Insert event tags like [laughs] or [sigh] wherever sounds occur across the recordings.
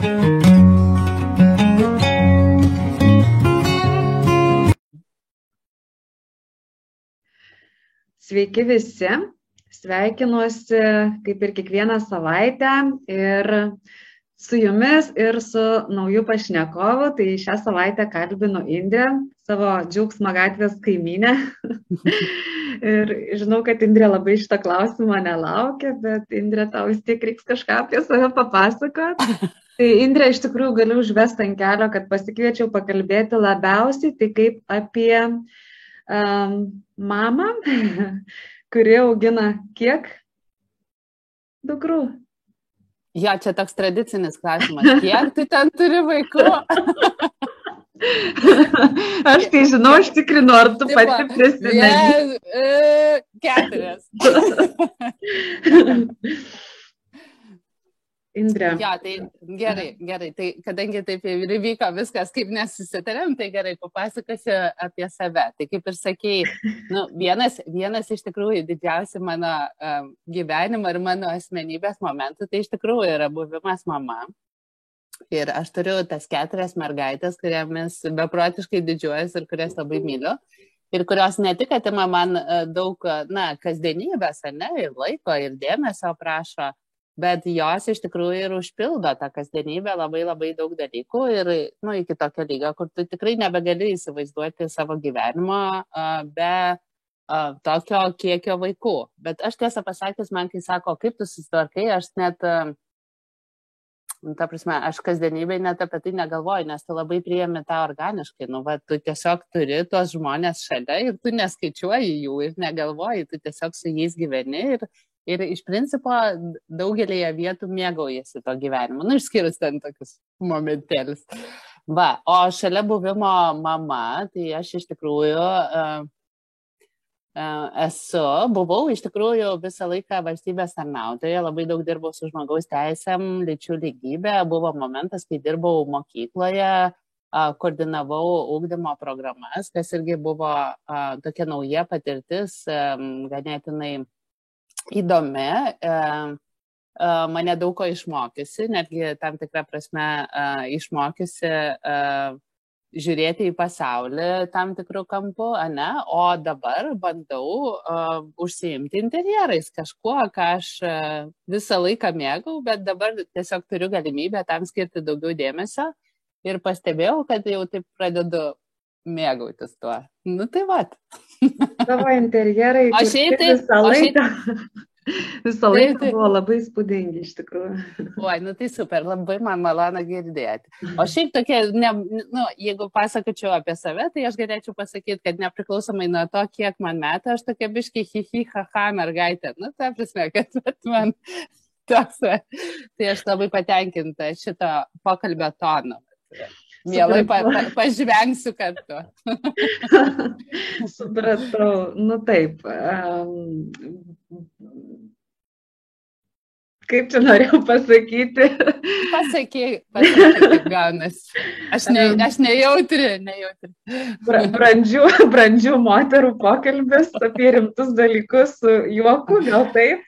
Sveiki visi, sveikinuosi kaip ir kiekvieną savaitę ir su jumis ir su nauju pašnekovu. Tai šią savaitę kalbinu Indrę, savo džiaugsmo gatvės kaiminę. [laughs] ir žinau, kad Indrė labai šitą klausimą nelaukia, bet Indrė tau vis tiek reiks kažką apie save papasakot. [laughs] Tai Indrė iš tikrųjų galiu užvesti ant kelio, kad pasikviečiau pakalbėti labiausiai, tai kaip apie um, mamą, [laughs] kuri augina kiek dukrų? Jo, čia toks tradicinis klausimas. Kiek tu ten turi vaikų? [laughs] Aš tai žinau, aš tikrinu, ar tu Taip, pati prisimeni. Yeah, uh, keturias. [laughs] Indrė. Jo, tai gerai, gerai. Tai kadangi taip ir įvyko viskas, kaip nesusitarėm, tai gerai, papasakosiu apie save. Tai kaip ir sakėjai, nu, vienas, vienas iš tikrųjų didžiausių mano um, gyvenimo ir mano asmenybės momentų, tai iš tikrųjų yra buvimas mama. Ir aš turiu tas keturias mergaitės, kuriamis beprotiškai didžiuojas ir kurias labai myliu. Ir kurios ne tik atima man daug, na, kasdienybės, ne, ir laiko, ir dėmesio prašo, bet jos iš tikrųjų ir užpildo tą kasdienybę labai labai daug dalykų ir, nu, iki tokio lygio, kur tu tikrai nebegali įsivaizduoti savo gyvenimo uh, be uh, tokio kiekio vaikų. Bet aš tiesą pasakęs, man kai sako, kaip tu susitvarkai, aš net, uh, ta prasme, aš kasdienybėje net apie tai negalvoju, nes tu labai priemi tą organiškai. Nu, va, tu tiesiog turi tuos žmonės šalia ir tu neskaičiuoji jų ir negalvoji, tu tiesiog su jais gyveni ir, Ir iš principo daugelėje vietų mėgaujasi to gyvenimo, nu išskyrus ten tokius momentėlius. Va, o šalia buvimo mama, tai aš iš tikrųjų uh, esu, buvau iš tikrųjų visą laiką valstybės tarnautoje, labai daug dirbau su žmogaus teisėm, lyčių lygybė, buvo momentas, kai dirbau mokykloje, koordinavau ūkdymo programas, kas irgi buvo tokia nauja patirtis, ganėtinai įdomi, e, mane daug ko išmokysi, netgi tam tikrą prasme e, išmokysi žiūrėti į pasaulį tam tikrų kampų, ne? o dabar bandau uh, užsiimti interjerais, kažkuo, ką aš uh, visą laiką mėgau, bet dabar tiesiog turiu galimybę tam skirti daugiau dėmesio ir pastebėjau, kad jau taip pradedu mėgautis tuo. Nu tai va. Tavo interjerai. O šiaip tai visą laiką. [laughs] Visą laiką tai, tai. buvo labai spūdingi iš tikrųjų. [laughs] Oi, nu tai super, labai man malonu girdėti. O šiaip tokia, ne, nu, jeigu pasakočiau apie save, tai aš galėčiau pasakyti, kad nepriklausomai nuo to, kiek man metų, aš tokia biški hihi haha mergaitė. Nu, ta prasme, kad [laughs] man toks. Tai aš labai patenkinta šito pokalbio tono. Mielai pa, pa, pažvengsiu kartu. [laughs] Supratau, nu taip. Um, kaip čia norėjau pasakyti? Pasakyk, pasakyk kaip gaunasi. Aš, ne, aš nejautri, nejautri. Bra, brandžių, brandžių moterų pokalbis apie rimtus dalykus su juoku, gal taip?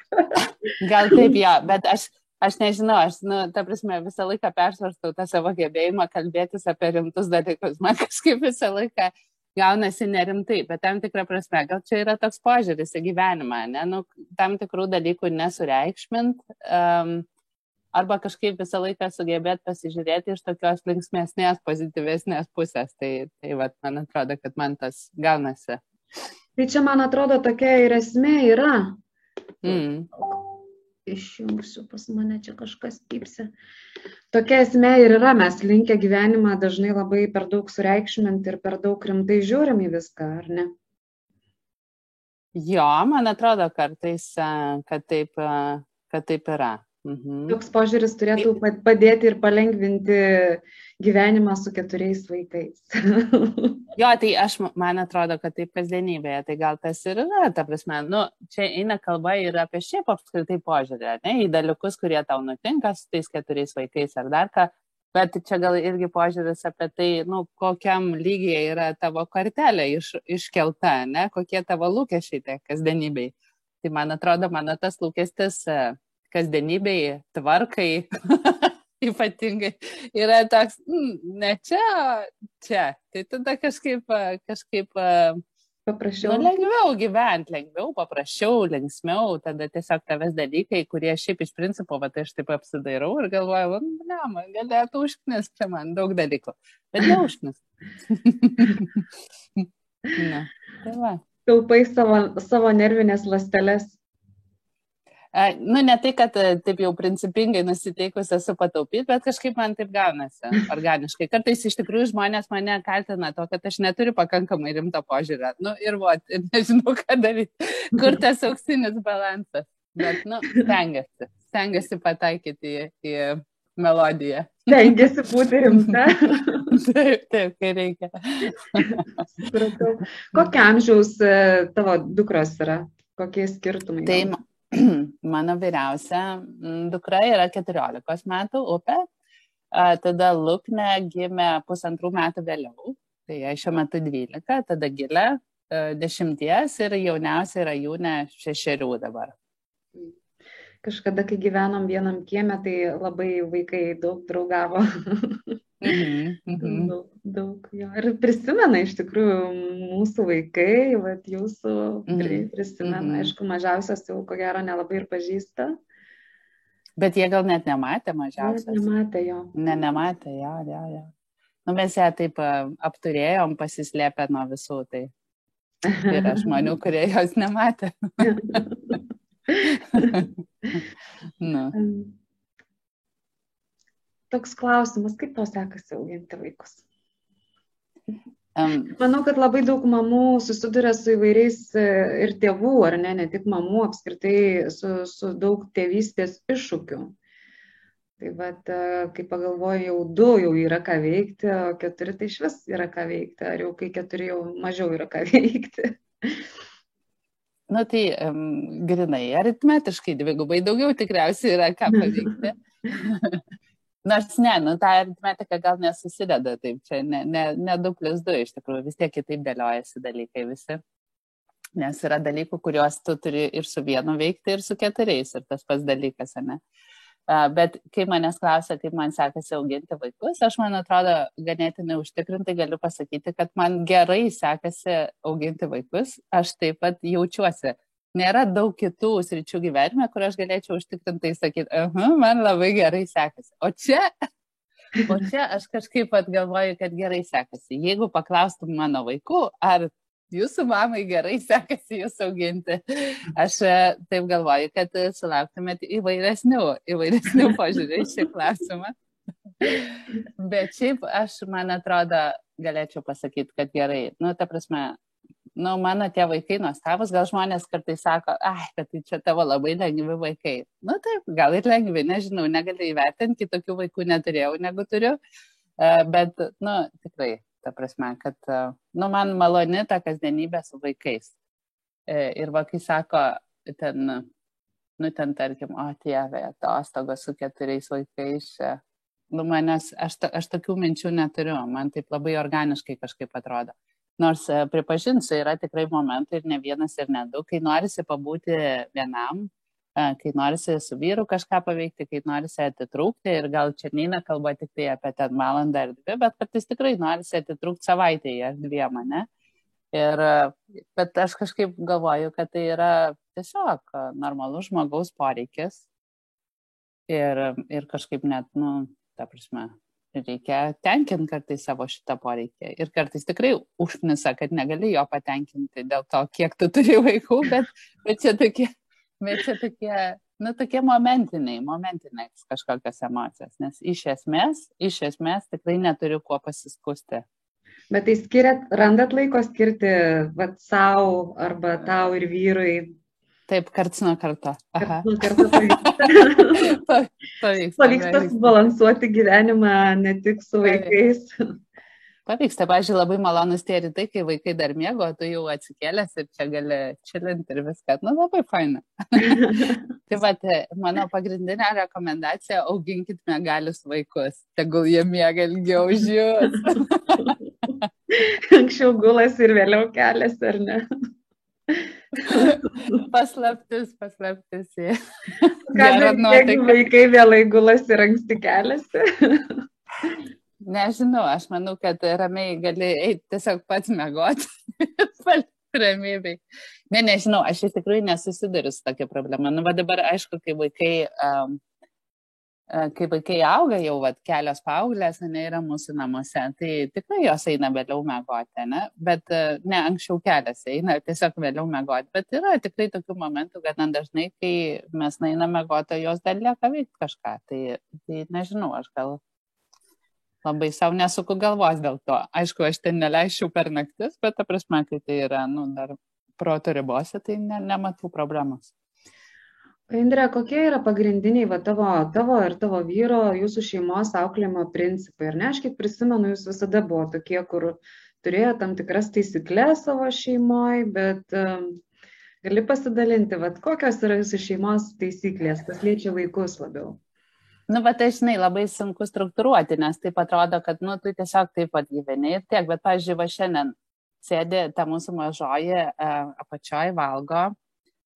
Gal taip, jo, bet aš aš nežinau, aš, nu, ta prasme, visą laiką persvarstau tą savo gebėjimą kalbėtis apie rimtus dalykus. Man [laughs] kažkaip visą laiką gaunasi nerimtai, bet tam tikrą prasme, gal čia yra toks požiūris į gyvenimą, ne, nu, tam tikrų dalykų nesureikšmint. Um, arba kažkaip visą laiką sugebėti pasižiūrėti iš tokios linksmėsnės, pozityvesnės pusės. Tai, tai vat, man atrodo, kad man tas gaunasi. Tai čia, man atrodo, tokia ir esmė yra. Mm išjungsiu, pas mane čia kažkas pypsi. Tokia esmė ir yra, mes linkę gyvenimą dažnai labai per daug sureikšminti ir per daug rimtai žiūrim į viską, ar ne? Jo, man atrodo kartais, kad taip, kad taip yra. Mhm. Toks požiūris turėtų padėti ir palengvinti gyvenimą su keturiais vaikais. [laughs] jo, tai aš, man atrodo, kad taip kasdienybėje, tai gal tas ir yra, ta prasme, nu, čia eina kalba ir apie šiaip apskritai požiūrį, ne, į dalykus, kurie tau nutinka su tais keturiais vaikais ar dar ką, bet čia gal irgi požiūris apie tai, nu, kokiam lygiai yra tavo kartelė iš, iškelta, ne, kokie tavo lūkesčiai tie kasdienybei. Tai man atrodo, mano tas lūkestis kasdienybei, tvarkai [laughs] ypatingai yra toks, mm, ne čia, čia. Tai tada kažkaip, kažkaip paprasčiau. Nu, lengviau gyventi, lengviau, paprasčiau, linksmiau, tada tiesiog tavęs dalykai, kurie šiaip iš principo, va, tai aš taip apsidairau ir galvoju, ne, man galėtų užknis čia man daug dalykų, bet neužknis. [laughs] Na, tai va. Taupai savo, savo nervinės lastelės Nu, ne tai, kad e, taip jau principingai nusiteikus esu pataupyti, bet kažkaip man taip gaunasi organiškai. Kartais iš tikrųjų žmonės mane kaltina to, kad aš neturiu pakankamai rimto požiūrio. Nu, ir vo, ir [laughs] nežinau, ką daryti, kur tas auksinis balansas. Bet, nu, stengiasi, stengiasi pataikyti į, į melodiją. Stengiasi būti rimta. [laughs] taip, taip, kai reikia. Supratau. Kokia amžiaus e, tavo dukros yra? Kokie skirtumai? Tai, [clears throat] mano vyriausia mm, dukra yra 14 metų upė, tada Lukne gimė pusantrų metų vėliau, tai jai šiuo metu 12, tada Gilė 10 ir jauniausia yra Jūne 6 dabar. Kažkada, kai gyvenom vienam kiemė, tai labai vaikai daug draugavo. [laughs] Mhm, mhm. Daug, daug jo. Ir prisimena iš tikrųjų mūsų vaikai, vat, jūsų mhm. prisimena, mhm. aišku, mažiausias jau ko gero nelabai ir pažįsta. Bet jie gal net nematė mažiausias. Net nematė jo. Ne, nematė, jo, jo, jo. Nu, mes ją taip apturėjom, pasislėpę nuo visų, tai [laughs] yra žmonių, kurie jos nematė. [laughs] [laughs] nu toks klausimas, kaip tau sekasi auginti vaikus? Um, Manau, kad labai daug mamų susiduria su įvairiais e, ir tėvų, ar ne, ne tik mamų, apskritai su, su daug tėvystės iššūkių. Tai vad, e, kai pagalvoju, jau du jau yra ką veikti, o keturi tai iš vis yra ką veikti, ar jau kai keturi jau mažiau yra ką [laughs] veikti. Na tai um, grinai, aritmetiškai dvigubai daugiau tikriausiai yra ką paveikti. [laughs] Nors ne, nu, ta aritmetika gal nesusideda taip, čia ne, ne, ne 2 plus 2 iš tikrųjų, vis tiek kitaip dėliojasi dalykai visi. Nes yra dalykų, kuriuos tu turi ir su vienu veikti, ir su keturiais, ir tas pats dalykas, ne? Bet kai manęs klausia, kaip man sekasi auginti vaikus, aš man atrodo ganėtinai užtikrintai galiu pasakyti, kad man gerai sekasi auginti vaikus. Aš taip pat jaučiuosi nėra daug kitų sričių gyvenime, kur aš galėčiau užtikrintai sakyti, -huh, man labai gerai sekasi. O čia, o čia aš kažkaip pat galvoju, kad gerai sekasi. Jeigu paklaustum mano vaikų, ar jūsų mamai gerai sekasi jūs auginti, aš e, taip galvoju, kad sulauktumėt įvairesnių, įvairesnių [laughs] požiūrį į šį klausimą. Bet šiaip aš, man atrodo, galėčiau pasakyti, kad gerai. Nu, ta prasme, nu, mano tie vaikai nuostabus, gal žmonės kartais sako, ai, kad tai čia tavo labai lengvi vaikai. Nu taip, gal ir lengvi, nežinau, negaliu įvertinti, tokių vaikų neturėjau, negu turiu, e, bet, nu, tikrai, ta prasme, kad, e, nu, man maloni ta kasdienybė su vaikais. E, ir vaikai sako, ten, nu, ten, tarkim, o tėvė, atostogos su keturiais vaikais, nu, manęs, aš, aš tokių minčių neturiu, man taip labai organiškai kažkaip atrodo. Nors e, pripažinsiu, yra tikrai momentai ir ne vienas ir ne du, kai norisi pabūti vienam, e, kai norisi su vyru kažką paveikti, kai norisi atitrūkti ir gal čia neina kalba tik tai apie ten valandą ar dvi, bet kartais tikrai norisi atitrūkti savaitėje ar dviem, ne? Ir, e, bet aš kažkaip galvoju, kad tai yra tiesiog normalus žmogaus poreikis ir, ir kažkaip net, nu, ta prasme, reikia tenkinti kartais savo šitą poreikį. Ir kartais tikrai užknisa, kad negali jo patenkinti dėl to, kiek tu turi vaikų, bet, bet čia tokie, bet čia tokie, nu, tokie momentiniai, momentiniai kažkokios emocijos. Nes iš esmės, iš esmės tikrai neturiu kuo pasiskusti. Bet tai skiriat, randat laiko skirti vat, savo arba tau ir vyrui Taip, karts nuo karto. Aha. Nuo karto [laughs] pavyksta. pavyksta, pavyksta subalansuoti gyvenimą ne tik su vaikais. Pavyksta, pažiūrėjau, labai malonus tie rytai, kai vaikai dar mėgo, tu jau atsikėlęs ir čia gali čilinti ir viską. Nu, labai faina. [laughs] tai va, mano pagrindinė rekomendacija - auginkit megalius vaikus. Tegul jie mėga ilgiau už jūs. [laughs] Anksčiau gulas ir vėliau kelias, ar ne? [laughs] paslaptis, paslaptis. Gal jeigu vaikai vėlai gulasi ir anksti keliasi? [laughs] Nežinau, aš manau, kad ramiai gali eiti tiesiog pats mėgoti. [laughs] Ramybei. Ne, nežinau, aš iš tikrųjų nesusiduriu su tokia problema. Nu, va dabar, aišku, kai vaikai um, kai vaikai auga, jau vat, kelios paauglės, ne, yra mūsų namuose, tai tikrai jos eina vėliau mėgoti, ne, bet ne anksčiau kelias eina, tiesiog vėliau mėgoti, bet yra tikrai tokių momentų, kad na, dažnai, kai mes einame mėgoti, jos dar lieka veikti kažką, tai, tai nežinau, aš gal labai savo nesuku galvos dėl to. Aišku, aš ten neleisčiau per naktis, bet ta prasme, kai tai yra, nu, dar proto ribose, tai ne, nematau problemos. Indrė, kokie yra pagrindiniai va, tavo, tavo ir tavo vyro, jūsų šeimos auklėjimo principai? Ir ne, aš kiek prisimenu, jūs visada buvo tokie, kur turėjo tam tikras taisyklės savo šeimoje, bet um, gali pasidalinti, va, kokios yra jūsų šeimos taisyklės, kas liečia vaikus labiau? Nu, bet tai, žinai, labai sunku struktūruoti, nes taip atrodo, kad, nu, tu tiesiog taip pat gyveni ir tiek, bet, pažiūrėjau, šiandien sėdi ta mūsų mažoji uh, apačioje valgo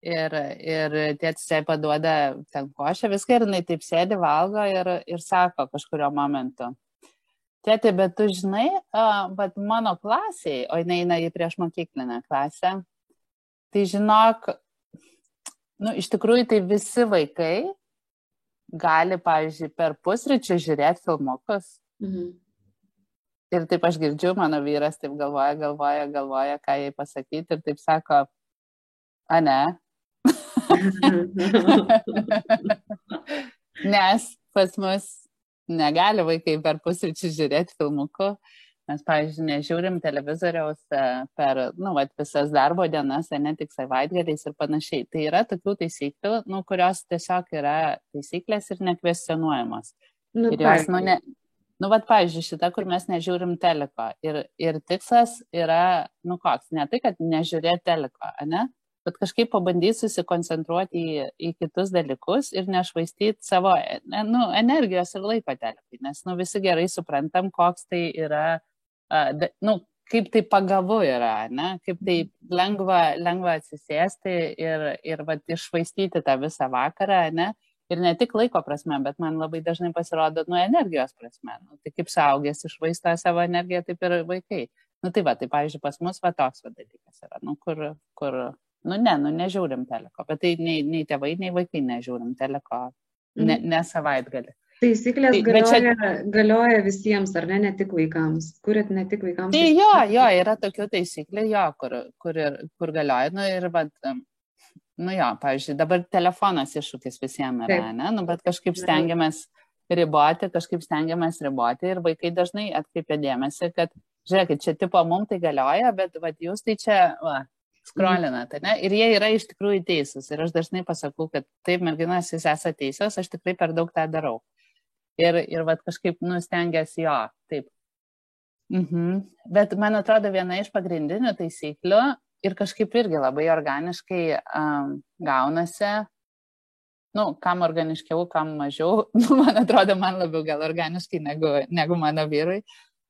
ir, ir tėtis jai paduoda ten košę, viską ir jinai taip sėdi, valgo ir, ir sako kažkurio momentu. Tėti, bet tu žinai, uh, bet mano klasiai, o jinai eina į prieš mokyklinę klasę, tai žinok, nu, iš tikrųjų tai visi vaikai gali, pavyzdžiui, per pusryčių žiūrėti filmukus. Mhm. Ir taip aš girdžiu, mano vyras taip galvoja, galvoja, galvoja, ką jai pasakyti ir taip sako, a ne, [laughs] Nes pas mus negali vaikai per pusryčių žiūrėti filmukų. Mes, pavyzdžiui, nežiūrim televizoriaus e, per, nu, vat, visas darbo dienas, ne tik savaitgaliais ir panašiai. Tai yra tokių taisyklių, nu, kurios tiesiog yra taisyklės ir nekvestionuojamos. Nu, ir jos, nu, ne, nu, vat, pavyzdžiui, šita, kur mes nežiūrim teliko. Ir, ir tikslas yra, nu, koks, ne tai, kad nežiūrėti teliko, ne? Bet kažkaip pabandyti susikoncentruoti į, į kitus dalykus ir nešvaistyti savo nu, energijos ir laiko telekai, nes nu, visi gerai suprantam, koks tai yra, uh, nu, kaip tai pagavu yra, ne? kaip tai lengva, lengva atsisėsti ir, ir vat, išvaistyti tą visą vakarą. Ne? Ir ne tik laiko prasme, bet man labai dažnai pasirodo nuo energijos prasme. Nu, tai kaip saugės išvaisto savo energiją, taip ir vaikai. Nu tai va, tai pavyzdžiui, pas mus va toks va dalykas yra, nu, kur, kur Nu ne, nu nežiūrim teliko, bet tai nei, nei tėvai, nei vaikai nežiūrim teliko, ne, mhm. ne savaitgalį. Taisyklės tai, galioja, čia... galioja visiems, ar ne, ne tik vaikams. Kuriat ne tik vaikams. Tai jo, jo, yra tokių taisyklių, jo, kur, kur, ir, kur galioja. Nu ir, bet, nu jo, pavyzdžiui, dabar telefonas iššūkis visiems yra, Taip. ne, nu bet kažkaip stengiamės riboti, kažkaip stengiamės riboti ir vaikai dažnai atkreipia dėmesį, kad, žiūrėkit, čia tipo mums tai galioja, bet, vad, jūs tai čia, va, skrolinat, ne? Ir jie yra iš tikrųjų teisūs. Ir aš dažnai pasakau, kad taip, merginas, jūs esate teisios, aš tikrai per daug tą darau. Ir, ir vad kažkaip nustengiasi jo, taip. Mhm. Bet man atrodo viena iš pagrindinių taisyklių ir kažkaip irgi labai organiškai um, gaunasi, nu, kam organiškiau, kam mažiau, [laughs] nu, man atrodo, man labiau gal organiškai negu, negu mano vyrui.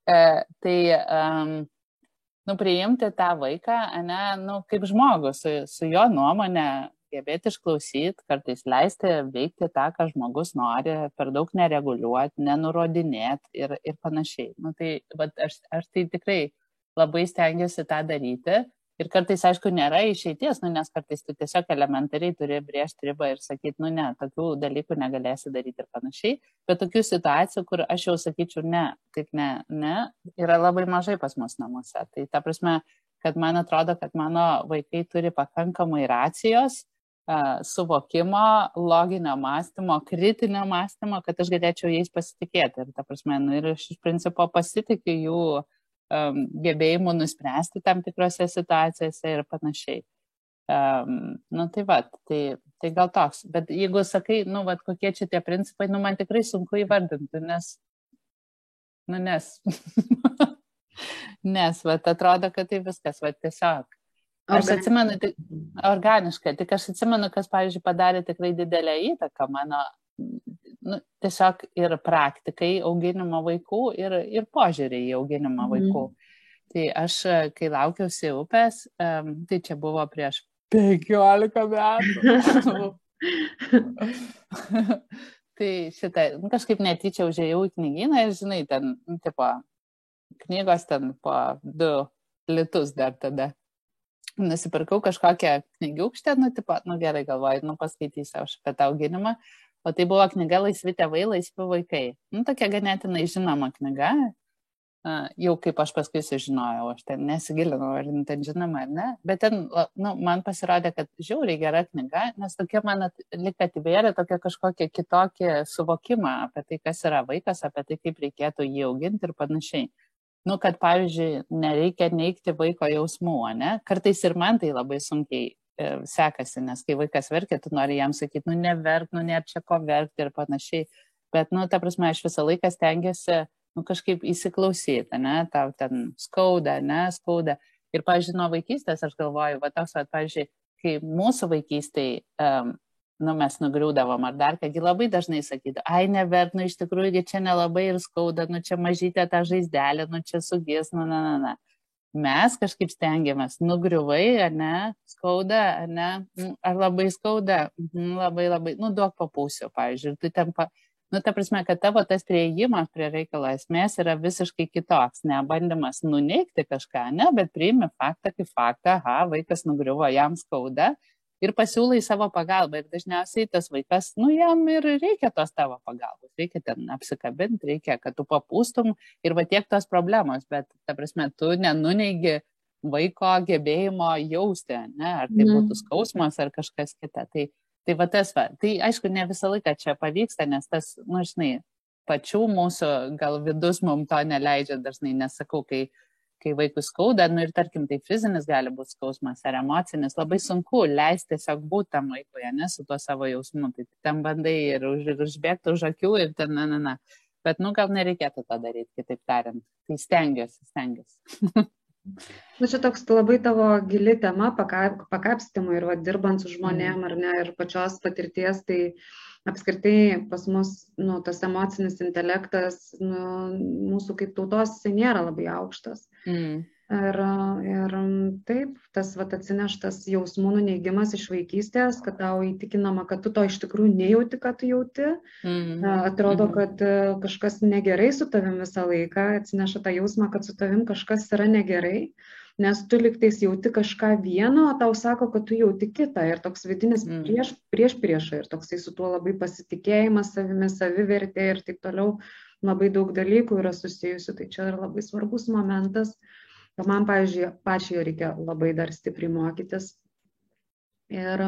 E, tai um, nu, priimti tą vaiką, ne, nu, kaip žmogų, su, su jo nuomonė, gebėti išklausyti, kartais leisti veikti tą, ką žmogus nori, per daug nereguliuoti, nenurodinėti ir, ir panašiai. Nu, tai, bet aš, aš tai tikrai labai stengiuosi tą daryti Ir kartais, aišku, nėra išeities, nu, nes kartais tu tiesiog elementariai turi briežti ribą ir sakyti, nu ne, tokių dalykų negalėsi daryti ir panašiai. Bet tokių situacijų, kur aš jau sakyčiau, ne, taip ne, ne, yra labai mažai pas mus namuose. Tai ta prasme, kad man atrodo, kad mano vaikai turi pakankamai racijos, suvokimo, loginio mąstymo, kritinio mąstymo, kad aš galėčiau jais pasitikėti. Ir ta prasme, nu, ir aš iš principo pasitikiu jų um, gebėjimu nuspręsti tam tikrose situacijose ir panašiai. Um, nu tai va, tai, tai gal toks. Bet jeigu sakai, nu, va, kokie čia tie principai, nu, man tikrai sunku įvardinti, nes, nu, nes, [laughs] nes, va, atrodo, kad tai viskas, va, tiesiog. Aš atsimenu, tai organiškai, tik aš atsimenu, kas, pavyzdžiui, padarė tikrai didelę įtaką mano nu, tiesiog ir praktikai auginimo vaikų, ir, ir požiūriai į auginimą mhm. vaikų. Mm. Tai aš, kai laukiausi upės, tai čia buvo prieš 15 metų. [laughs] tai šitą, nu, kažkaip netyčia užėjau į knygyną ir, žinai, ten, nu, tipo, knygos ten po du litus dar tada. Nusipirkau kažkokią knygiukštę, nu, tipo, nu gerai galvoju, nu paskaitysiu aš apie tą auginimą. O tai buvo knyga Laisvi tėvai, laisvi vaikai. Nu, tokia ganėtinai žinoma knyga, jau kaip aš paskui sužinojau, aš ten nesigilinau, ar ten žinoma ar ne, bet ten, nu, man pasirodė, kad žiauriai gera knyga, nes tokia man lik atvėrė tokia kažkokia kitokia suvokimą apie tai, kas yra vaikas, apie tai, kaip reikėtų jį auginti ir panašiai. Nu, kad, pavyzdžiui, nereikia neikti vaiko jausmų, ne? Kartais ir man tai labai sunkiai sekasi, nes kai vaikas verkia, tu nori jam sakyti, nu, neverk, nu, nėra čia ko verkti ir panašiai. Bet, nu, ta prasme, aš visą laiką stengiuosi nu, kažkaip įsiklausyti, ne, tau ten skauda, ne, skauda. Ir, pažiūrėjau, nuo vaikystės aš galvoju, va toks, va, pažiūrėjau, kai mūsų vaikystėje, um, nu, mes nugriūdavom ar dar, kągi labai dažnai sakydavo, ai, neverk, nu, iš tikrųjų, čia nelabai ir skauda, nu, čia mažytė ta žaizdelė, nu, čia sugės, nu, na, na, na. Mes kažkaip stengiamės, nugriuvai, ar ne, skauda, ar ne, ar labai skauda, labai labai, nu, duok papūsio, pavyzdžiui, tu ten pa, nu, ta prasme, kad tavo tas prieigimas prie reikalo esmės yra visiškai kitoks, ne bandymas nuneikti kažką, ne, bet priimi faktą kaip faktą, aha, vaikas nugriuvo, jam skauda ir pasiūlai savo pagalbą. Ir dažniausiai tas vaikas, nu, jam ir reikia tos tavo pagalbos, reikia ten apsikabinti, reikia, kad tu papūstum ir va tiek tos problemos, bet, ta prasme, tu nenuneigi vaiko gebėjimo jausti, ne, ar tai būtų mhm. skausmas ar kažkas kita. Tai Tai va tas va, tai aišku, ne visą laiką čia pavyksta, nes tas, nu, žinai, pačių mūsų gal vidus mums to neleidžia dažnai, nesakau, kai, kai vaikų skauda, nu ir tarkim, tai fizinis gali būti skausmas ar emocinis, labai sunku leisti tiesiog būti tam vaikui, ne su tuo savo jausmu, tai ten bandai ir, už, ir užbėgti už akių ir ten, na, na, na. Bet, nu, gal nereikėtų to daryti, kitaip tariant. Tai stengiuosi, stengiuosi. [laughs] Nu, čia toks labai tavo gili tema pakapstymui ir va, dirbant su žmonėm ar ne, ir pačios patirties, tai apskritai pas mus nu, tas emocinis intelektas nu, mūsų kaip tautos nėra labai aukštas. Mm. Ir, ir taip, tas vat, atsineštas jausmų nuneigimas iš vaikystės, kad tau įtikinama, kad tu to iš tikrųjų nejauti, kad tu jauti. Mm. Atrodo, mm. kad e, kažkas negerai su tavim visą laiką, atsineša tą jausmą, kad su tavim kažkas yra negerai, nes tu liktais jauti kažką vieno, o tau sako, kad tu jauti kitą. Ir toks vidinis mm. prieš, prieš priešą ir toksai su tuo labai pasitikėjimas savimi, savivertė ir taip toliau. Labai daug dalykų yra susijusių, tai čia yra labai svarbus momentas. Uh, Man, pavyzdžiui, pačiai reikia labai dar stipriai mokytis. Ir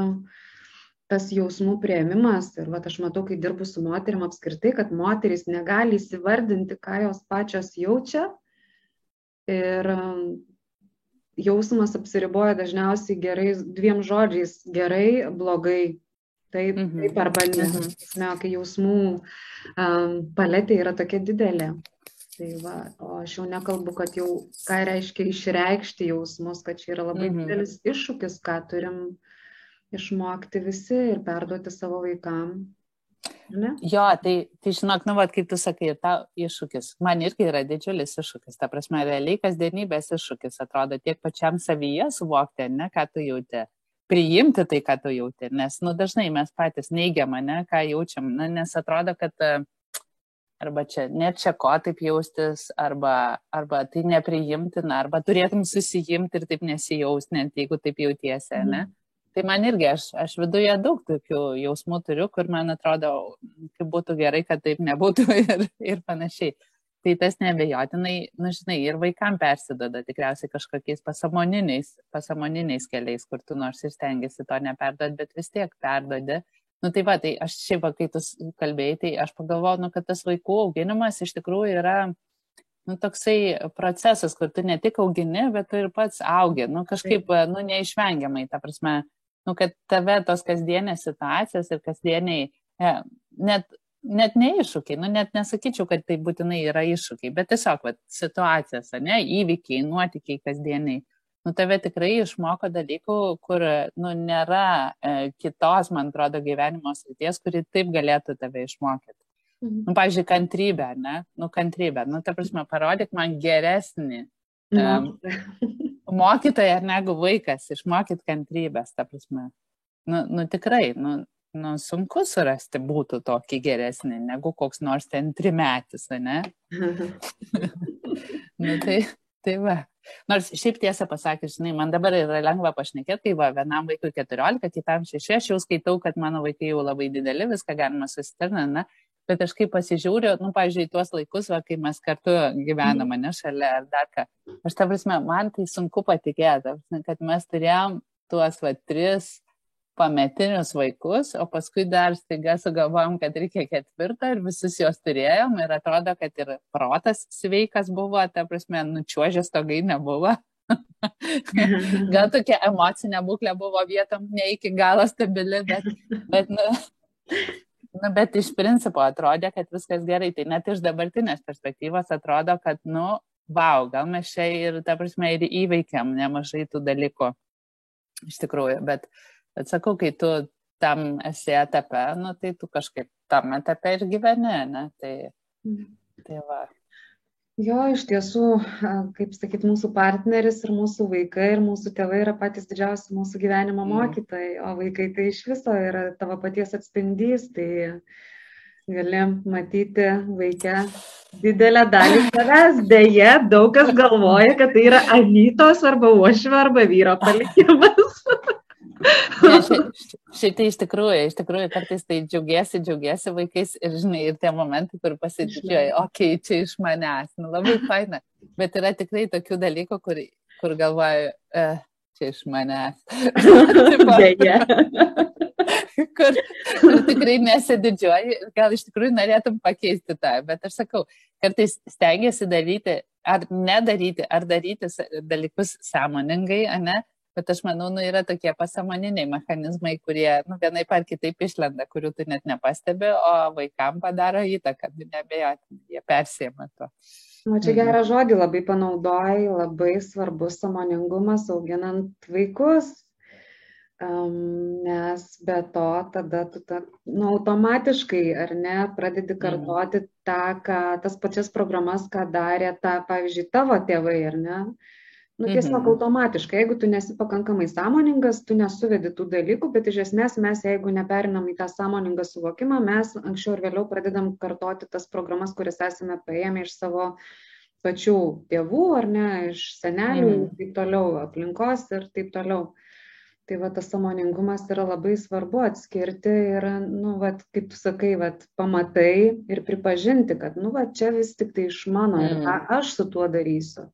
tas jausmų prieimimas, ir va, aš matau, kai dirbu su moterim apskritai, kad moteris negali įsivardinti, ką jos pačios jaučia. Ir jausmas apsiriboja dažniausiai gerais dviem žodžiais - gerai, blogai. Taip, mhm. taip arba ne. Mhm. Kai jausmų um, paletė yra tokia didelė. Tai va, o aš jau nekalbu, kad jau ką reiškia išreikšti jausmus, kad čia yra labai mhm. didelis iššūkis, ką turim išmokti visi ir perduoti savo vaikam. Ne? Jo, tai, tai žinok, nu, vat, kaip tu sakai, tau iššūkis. Man irgi yra didžiulis iššūkis. Ta prasme, realiai kasdienybės iššūkis atrodo tiek pačiam savyje suvokti, ne, ką tu jauti priimti tai, ką tu jauti, nes, nu, dažnai mes patys neigiam, ne, ką jaučiam, na, nes atrodo, kad uh, arba čia net čia ko taip jaustis, arba, arba tai nepriimtina, arba turėtum susijimti ir taip nesijausti, net jeigu taip jautiesi, ne? Mm. Tai man irgi, aš, aš viduje daug tokių jausmų turiu, kur man atrodo, kaip būtų gerai, kad taip nebūtų [laughs] ir, ir panašiai. Tai tas nebejotinai, na nu, žinai, ir vaikam persidoda tikriausiai kažkokiais pasamoniniais, pasamoniniais keliais, kur tu nors ir stengiasi to neperdod, bet vis tiek perdodi. Uh, Nu tai va, tai aš šiaip, kai tu kalbėjai, tai aš pagalvojau, nu, kad tas vaikų auginimas iš tikrųjų yra nu, toksai procesas, kur tu ne tik augini, bet tu ir pats augi, nu, kažkaip, nu, neišvengiamai, ta prasme, nu, kad tave tos kasdienės situacijos ir kasdieniai, e, net, net ne iššūkiai, nu, net nesakyčiau, kad tai būtinai yra iššūkiai, bet tiesiog, va, situacijos, ne, įvykiai, nuotikiai kasdieniai nu, tave tikrai išmoko dalykų, kur nu, nėra e, kitos, man atrodo, gyvenimo srities, kuri taip galėtų tave išmokyti. Mhm. Nu, pavyzdžiui, kantrybė, ne? Nu, kantrybė. Nu, ta prasme, parodyk man geresnį. Um, mokytoja [laughs] negu vaikas, išmokyt kantrybės, ta prasme. Nu, nu tikrai, nu, nu, sunku surasti būtų tokį geresnį, negu koks nors ten trimetis, ne? [laughs] nu, tai, tai va. Nors šiaip tiesą pasakius, žinai, man dabar yra lengva pašnekėti, tai va, vienam vaikui 14, kitam 6, aš jau skaitau, kad mano vaikai jau labai dideli, viską galima susitarnti, na, bet aš kaip pasižiūriu, nu, pažiūrėjau, tuos laikus, va, kai mes kartu gyvename, ne šalia ar dar ką. Aš tą prasme, man tai sunku patikėti, kad mes turėjom tuos va tris pametinius vaikus, o paskui dar staiga sugalvojom, kad reikia ketvirtą ir visus juos turėjom ir atrodo, kad ir protas sveikas buvo, ta prasme, nučiuožęs togai nebuvo. [laughs] Gal tokia emocinė būklė buvo vietom ne iki galo stabili, bet, bet nu, Nu, bet iš principo atrodė, kad viskas gerai. Tai net iš dabartinės perspektyvos atrodo, kad, nu, wow, gal mes čia ir, ta prasme, ir įveikiam nemažai tų dalykų. Iš tikrųjų, bet, bet sakau, kai tu tam esi etape, nu, tai tu kažkaip tam etape ir gyveni, ne? Tai, mhm. tai va. Jo, iš tiesų, kaip sakyt, mūsų partneris ir mūsų vaikai ir mūsų tėvai yra patys didžiausi mūsų gyvenimo mm. mokytojai, o vaikai tai iš viso yra tavo paties atspindys, tai gali matyti vaikę didelę dalį savęs. Deja, daug kas galvoja, kad tai yra anytos arba uošvio arba vyro palikimas. [laughs] Šiaip tai iš tikrųjų, iš tikrųjų kartais tai džiaugiasi, džiaugiasi vaikais ir, žinai, ir tie momentai, kur pasididžiuoja, okei, okay, čia iš manęs, nu, labai faina, bet yra tikrai tokių dalykų, kur, kur galvoju, eh, čia iš manęs. [laughs] Deja. [laughs] kur, kur tikrai nesididžiuoji, gal iš tikrųjų norėtum pakeisti tą, bet aš sakau, kartais stengiasi daryti, ar nedaryti, ar daryti dalykus sąmoningai, ne, Bet aš manau, nu, yra tokie pasamoniniai mechanizmai, kurie nu, vienai par kitaip išlenda, kurių tu net nepastebi, o vaikam padaro įtaką, nu, nebejotinai, jie persėma to. O čia gerą žodį labai panaudojai, labai svarbus samoningumas auginant vaikus, um, nes be to tada tu ta, nu, automatiškai, ar ne, pradedi mhm. kartoti tą, ką, tas pačias programas, ką darė ta, pavyzdžiui, tavo tėvai, ar ne? Nu, tiesiog mhm. automatiškai, jeigu tu nesi pakankamai sąmoningas, tu nesuvedi tų dalykų, bet iš esmės mes, jeigu neperinam į tą sąmoningą suvokimą, mes anksčiau ir vėliau pradedam kartoti tas programas, kurias esame paėmę iš savo pačių tėvų ar ne, iš senelių mhm. ir taip toliau, aplinkos ir taip toliau. Tai va tas samoningumas yra labai svarbu atskirti ir, nu, va, kaip tu sakai, va, pamatai ir pripažinti, kad, nu, va, čia vis tik tai iš mano ir ką mhm. aš su tuo darysiu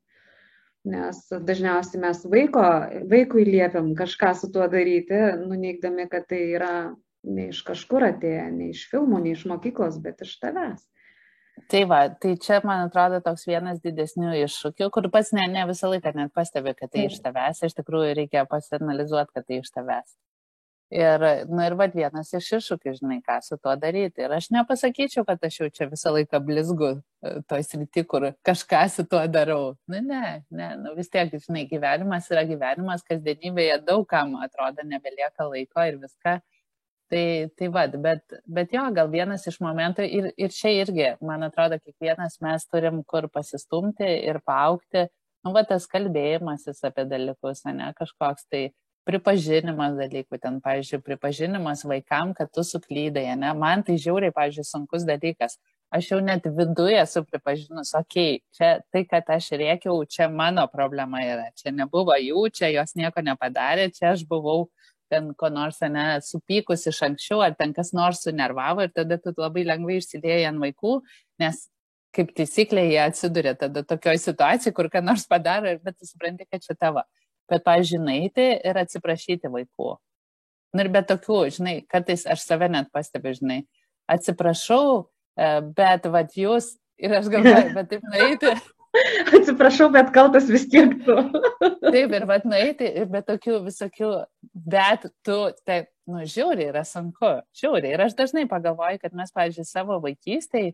nes dažniausiai mes vaiko, vaikui liepiam kažką su tuo daryti, nuneigdami, kad tai yra ne iš kažkur atėję, ne iš filmų, ne iš mokyklos, bet iš tavęs. Tai va, tai čia, man atrodo, toks vienas didesnių iššūkių, kur pats ne, ne visą laiką net pastebi, kad tai iš tavęs, iš tikrųjų reikia pasianalizuoti, kad tai iš tavęs. Ir, nu ir vad vienas iš iššūkių, žinai, ką su tuo daryti. Ir aš nepasakyčiau, kad aš jau čia visą laiką blizgu e, toj srity, kur kažką su tuo darau. Nu, ne, ne, nu vis tiek, žinai, gyvenimas yra gyvenimas, kasdienybėje daug kam atrodo nebelieka laiko ir viską. Tai, tai vad, bet, bet jo, gal vienas iš momentų ir, ir čia irgi, man atrodo, kiekvienas mes turim kur pasistumti ir paaukti, nu, va tas kalbėjimasis apie dalykus, ne kažkoks tai pripažinimas dalykų, ten, pavyzdžiui, pripažinimas vaikam, kad tu suklydai, ne, man tai žiauriai, pavyzdžiui, sunkus dalykas. Aš jau net viduje esu pripažinus, okei, okay, čia tai, kad aš rėkiau, čia mano problema yra, čia nebuvo jų, čia jos nieko nepadarė, čia aš buvau ten ko nors, ne, supykus iš anksčiau, ar ten kas nors sunervavo ir tada tu labai lengvai išsilieji ant vaikų, nes kaip taisyklė jie atsiduria tada tokioje situacijoje, kur ką nors padaro, bet tu supranti, kad čia tavo bet, pavyzdžiui, naiti ir atsiprašyti vaikų. Na ir be tokių, žinai, kartais aš save net pastebiu, žinai, atsiprašau, e, bet vad jūs ir aš galvoju, bet taip naiti. [laughs] Atsiprašau, bet kaltas vis tiek tu. [laughs] taip, ir vad naiti, ir be tokių visokių, bet tu, taip, nu, žiūri, yra sunku, žiūri. Ir aš dažnai pagalvoju, kad mes, pavyzdžiui, savo vaikystėje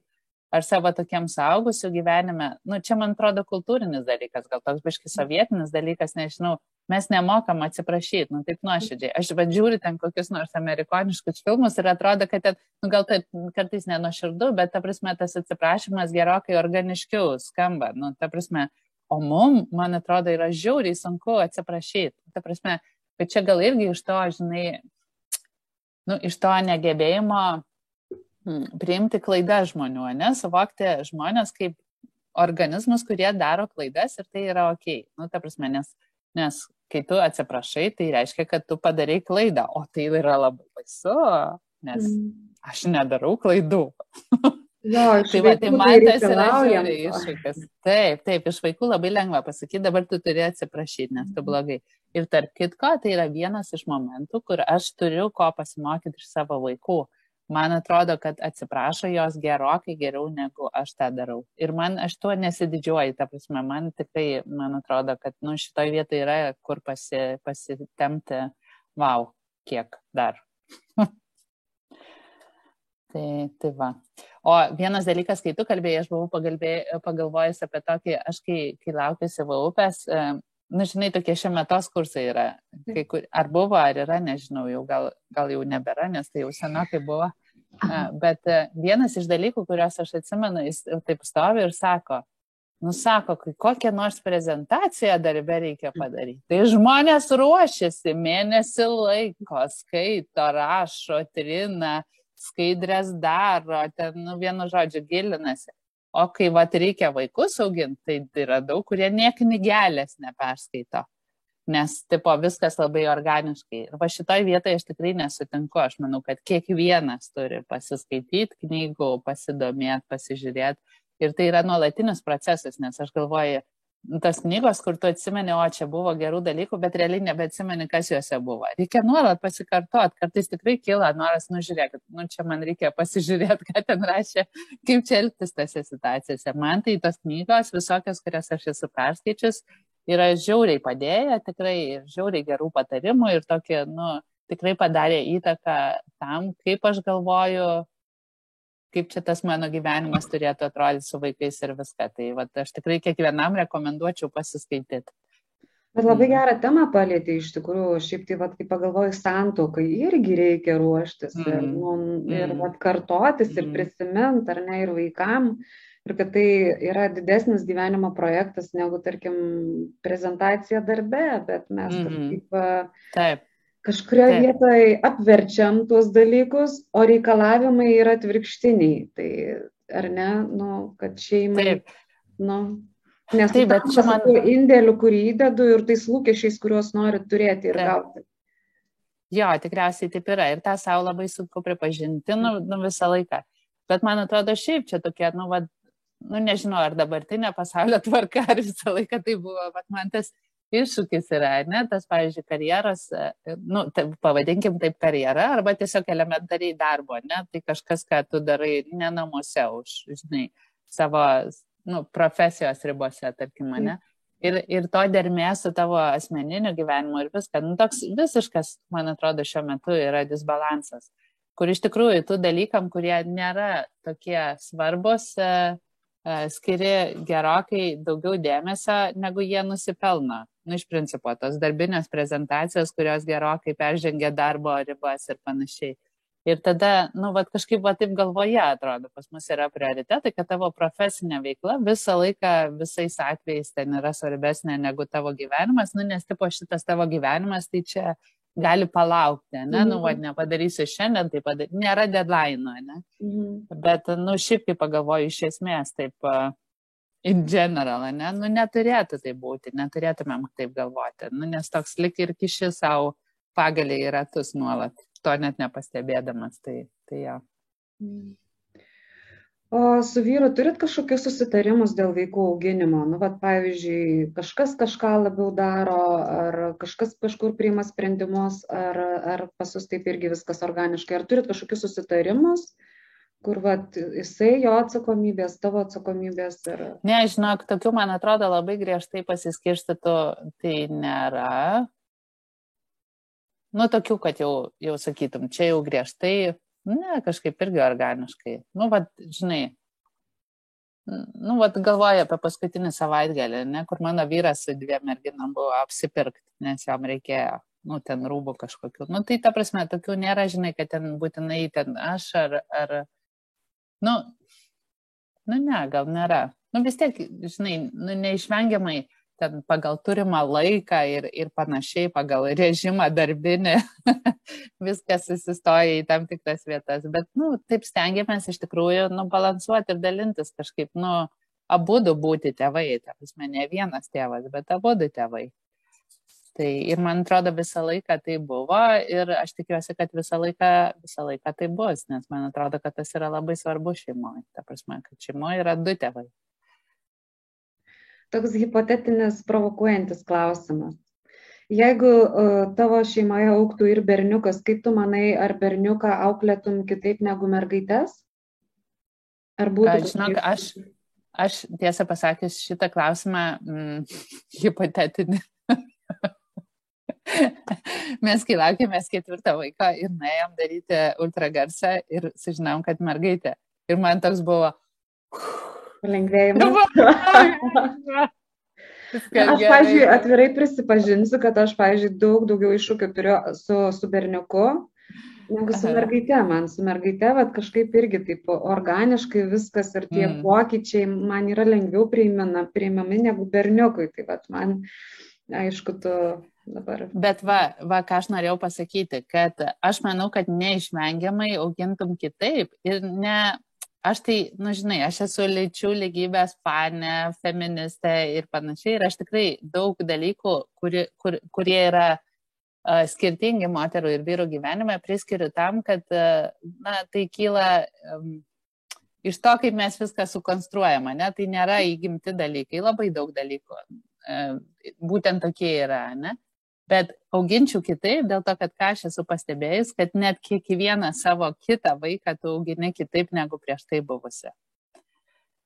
ar savo tokiam saugusiu gyvenime, nu, čia man atrodo kultūrinis dalykas, gal toks biški sovietinis dalykas, nežinau, mes nemokam atsiprašyti, nu, taip nuoširdžiai. Aš vadžiūriu ten kokius nors amerikoniškus filmus ir atrodo, kad ten, nu, gal tai kartais nenuoširdu, bet ta prasme tas atsiprašymas gerokai organiškiau skamba, nu, ta prasme, O mum, man atrodo, yra žiauriai sunku atsiprašyti. Ta prasme, bet čia gal irgi iš to, žinai, nu, iš to negebėjimo priimti klaidą žmonių, ne, suvokti žmonės kaip organizmus, kurie daro klaidas ir tai yra ok. Nu, ta prasme, nes, nes kai tu atsiprašai, tai reiškia, kad tu padarai klaidą, o tai yra labai baisu, nes mm. aš nedarau klaidų. [laughs] Jo, tai, va, tai man tas yra žiauriai iššūkis. Taip, taip, iš vaikų labai lengva pasakyti, dabar tu turi atsiprašyti, nes tu mhm. blogai. Ir tarp kitko, tai yra vienas iš momentų, kur aš turiu ko pasimokyti iš savo vaikų. Man atrodo, kad atsiprašo jos gerokai geriau negu aš tą darau. Ir man aš tuo nesididžiuoju, ta prasme, man tikrai, man atrodo, kad nu, šitoje vietoje yra kur pasi, pasitemti, wow, kiek dar. [laughs] tai, tai va. O vienas dalykas, kai tu kalbėjai, aš buvau pagalvojęs apie tokį, aš kai, kai laukiuosi va upės, na, nu, žinai, tokie šiame metos kursai yra. Kai, kur, ar buvo, ar yra, nežinau, jau gal, gal jau nebėra, nes tai jau senokai buvo. Bet e, vienas iš dalykų, kuriuos aš atsimenu, jis taip stovi ir sako, nusako, kai kokią nors prezentaciją darbe reikia padaryti. Tai žmonės ruošiasi mėnesį laiko, skaito, rašo, trina, skaidrės daro, ten, nu, vienu žodžiu, gilinasi. O kai vat reikia vaikus auginti, tai yra daug, kurie nieknigelės neperskaito. Nes, tipo, viskas labai organiškai. Ir va šitoj vietoje aš tikrai nesutinku. Aš manau, kad kiekvienas turi pasiskaityti knygų, pasidomėti, pasižiūrėti. Ir tai yra nuolatinis procesas, nes aš galvoju, tas knygos, kur tu atsimeni, o čia buvo gerų dalykų, bet realiai nebeatsimeni, kas juose buvo. Reikia nuolat pasikartot, kartais tikrai kyla noras, nu žiūrėkit, nu čia man reikia pasižiūrėti, ką ten rašė, kaip čia elgtis tose situacijose. Man tai tos knygos, visokios, kurias aš esu perskaičius, yra žiauriai padėję, tikrai žiauriai gerų patarimų ir tokie, nu, tikrai padarė įtaką tam, kaip aš galvoju, kaip čia tas mano gyvenimas turėtų atrodyti su vaikais ir viską. Tai va, aš tikrai kiekvienam rekomenduočiau pasiskaityti. Bet labai mhm. gerą temą palėtė iš tikrųjų, šiaip tai, vat, kai pagalvoju, santokai irgi reikia ruoštis mm. ir, nu, ir mm. vat, kartotis mm. ir mhm. prisiminti, ar ne, ir vaikam, ir kad tai yra didesnis gyvenimo projektas negu, tarkim, prezentacija darbe, bet mes mm. kažkaip... Taip kažkurioje vietoje apverčiam tuos dalykus, o reikalavimai yra atvirkštiniai. Tai ar ne, nu, kad šeimai. Taip. Nu, nes taip, bet čia man indėlių, kurį įdedu ir tais lūkesčiais, kuriuos noriu turėti ir taip. gauti. Jo, tikriausiai taip yra ir tą savo labai sunku pripažinti nu, nu, visą laiką. Bet man atrodo, šiaip čia tokia, nu, va, nu, nežinau, ar dabartinė pasaulio tvarka, ar visą laiką tai buvo, bet man tas iššūkis yra, ne, tas, pavyzdžiui, karjeros, e, nu, taip, pavadinkim taip karjerą, arba tiesiog elementariai darbo, ne, tai kažkas, ką tu darai ne namuose, už, žinai, savo, nu, profesijos ribose, tarkim, ne. Ir, ir to dermė su tavo asmeniniu gyvenimu ir viską. Nu, toks visiškas, man atrodo, šiuo metu yra disbalansas, kur iš tikrųjų tų dalykam, kurie nėra tokie svarbus, uh, skiri gerokai daugiau dėmesio, negu jie nusipelno nu, iš principo, tos darbinės prezentacijos, kurios gerokai peržengia darbo ribas ir panašiai. Ir tada, nu, va, kažkaip va taip galvoje atrodo, pas mus yra prioritetai, kad tavo profesinė veikla visą laiką, visais atvejais ten yra svarbesnė negu tavo gyvenimas, nu, nes tipo šitas tavo gyvenimas, tai čia gali palaukti, ne, mhm. nu, va, nepadarysiu šiandien, tai padarysiu, nėra deadline, ne. Mhm. Bet, nu, šiaip kaip pagalvoju, iš esmės, taip, uh, in general, ne, nu neturėtų tai būti, neturėtumėm taip galvoti, nu, nes toks lik ir kiši savo pagaliai į ratus nuolat, to net nepastebėdamas, tai, tai jo. O su vyru turit kažkokius susitarimus dėl vaikų auginimo? Nu, vat, pavyzdžiui, kažkas kažką labiau daro, ar kažkas kažkur priima sprendimus, ar, ar pas jūs taip irgi viskas organiškai, ar turit kažkokius susitarimus? Uh, kur vat, jisai jo atsakomybės, tavo atsakomybės. Ir... Ne, žinok, tokių, man atrodo, labai griežtai pasiskirstytų, tai nėra. Nu, tokių, kad jau, jau sakytum, čia jau griežtai, ne, kažkaip irgi organiškai. Nu, vad, žinai, nu, vad, galvoju apie paskutinį savaitgalį, ne, kur mano vyras su dviem merginam buvo apsipirkti, nes jam reikėjo nu, ten rūbų kažkokių. Nu, tai ta prasme, tokių nėra, žinai, kad ten būtinai ten aš ar, ar nu, nu ne, gal nėra. Nu vis tiek, žinai, nu, neišvengiamai ten pagal turimą laiką ir, ir panašiai, pagal režimą darbinį, [laughs] viskas susistoja į tam tikras vietas. Bet, nu, taip stengiamės iš tikrųjų, nu, balansuoti ir dalintis kažkaip, nu, abu du būti tėvai, ta prasme, ne vienas tėvas, bet abu du tėvai. Tai ir man atrodo visą laiką tai buvo ir aš tikiuosi, kad visą laiką, visą laiką tai bus, nes man atrodo, kad tas yra labai svarbu šeimoje. Ta prasme, kad šeimoje yra du tėvai. Toks hipotetinis provokuojantis klausimas. Jeigu uh, tavo šeimoje auktų ir berniukas, kaip tu manai, ar berniuką auklėtum kitaip negu mergaitės? Ar būtų? Aš, žinok, aš, aš tiesą pasakęs šitą klausimą mm, [laughs] hipotetinį [laughs] mes kai laukėmės ketvirtą vaiką ir nuėjom daryti ultragarsą ir sužinom, kad mergaitė. Ir man toks buvo. Palengvėjimas. [laughs] Aš, pažiūrėjau, atvirai prisipažinsiu, kad aš, pažiūrėjau, daug daugiau iššūkių turiu su, su berniuku negu su mergaite. Man su mergaite, bet kažkaip irgi taip organiškai viskas ir tie mm. pokyčiai man yra lengviau priimami negu berniukui. Tai vat, man, aišku, tu dabar. Bet va, va, ką aš norėjau pasakyti, kad aš manau, kad neišvengiamai augintum kitaip ir ne, aš tai, nu žinai, aš esu lyčių lygybės pane, feministė ir panašiai ir aš tikrai daug dalykų, kuri, kur, kurie yra uh, skirtingi moterų ir vyrų gyvenime, priskiriu tam, kad, uh, na, tai kyla um, iš to, kaip mes viską sukonstruojame, ne, tai nėra įgimti dalykai, labai daug dalykų uh, būtent tokie yra, ne? Bet auginčiau kitaip, dėl to, kad ką aš esu pastebėjęs, kad net kiekvieną savo kitą vaiką tu augini kitaip negu prieš tai buvusi.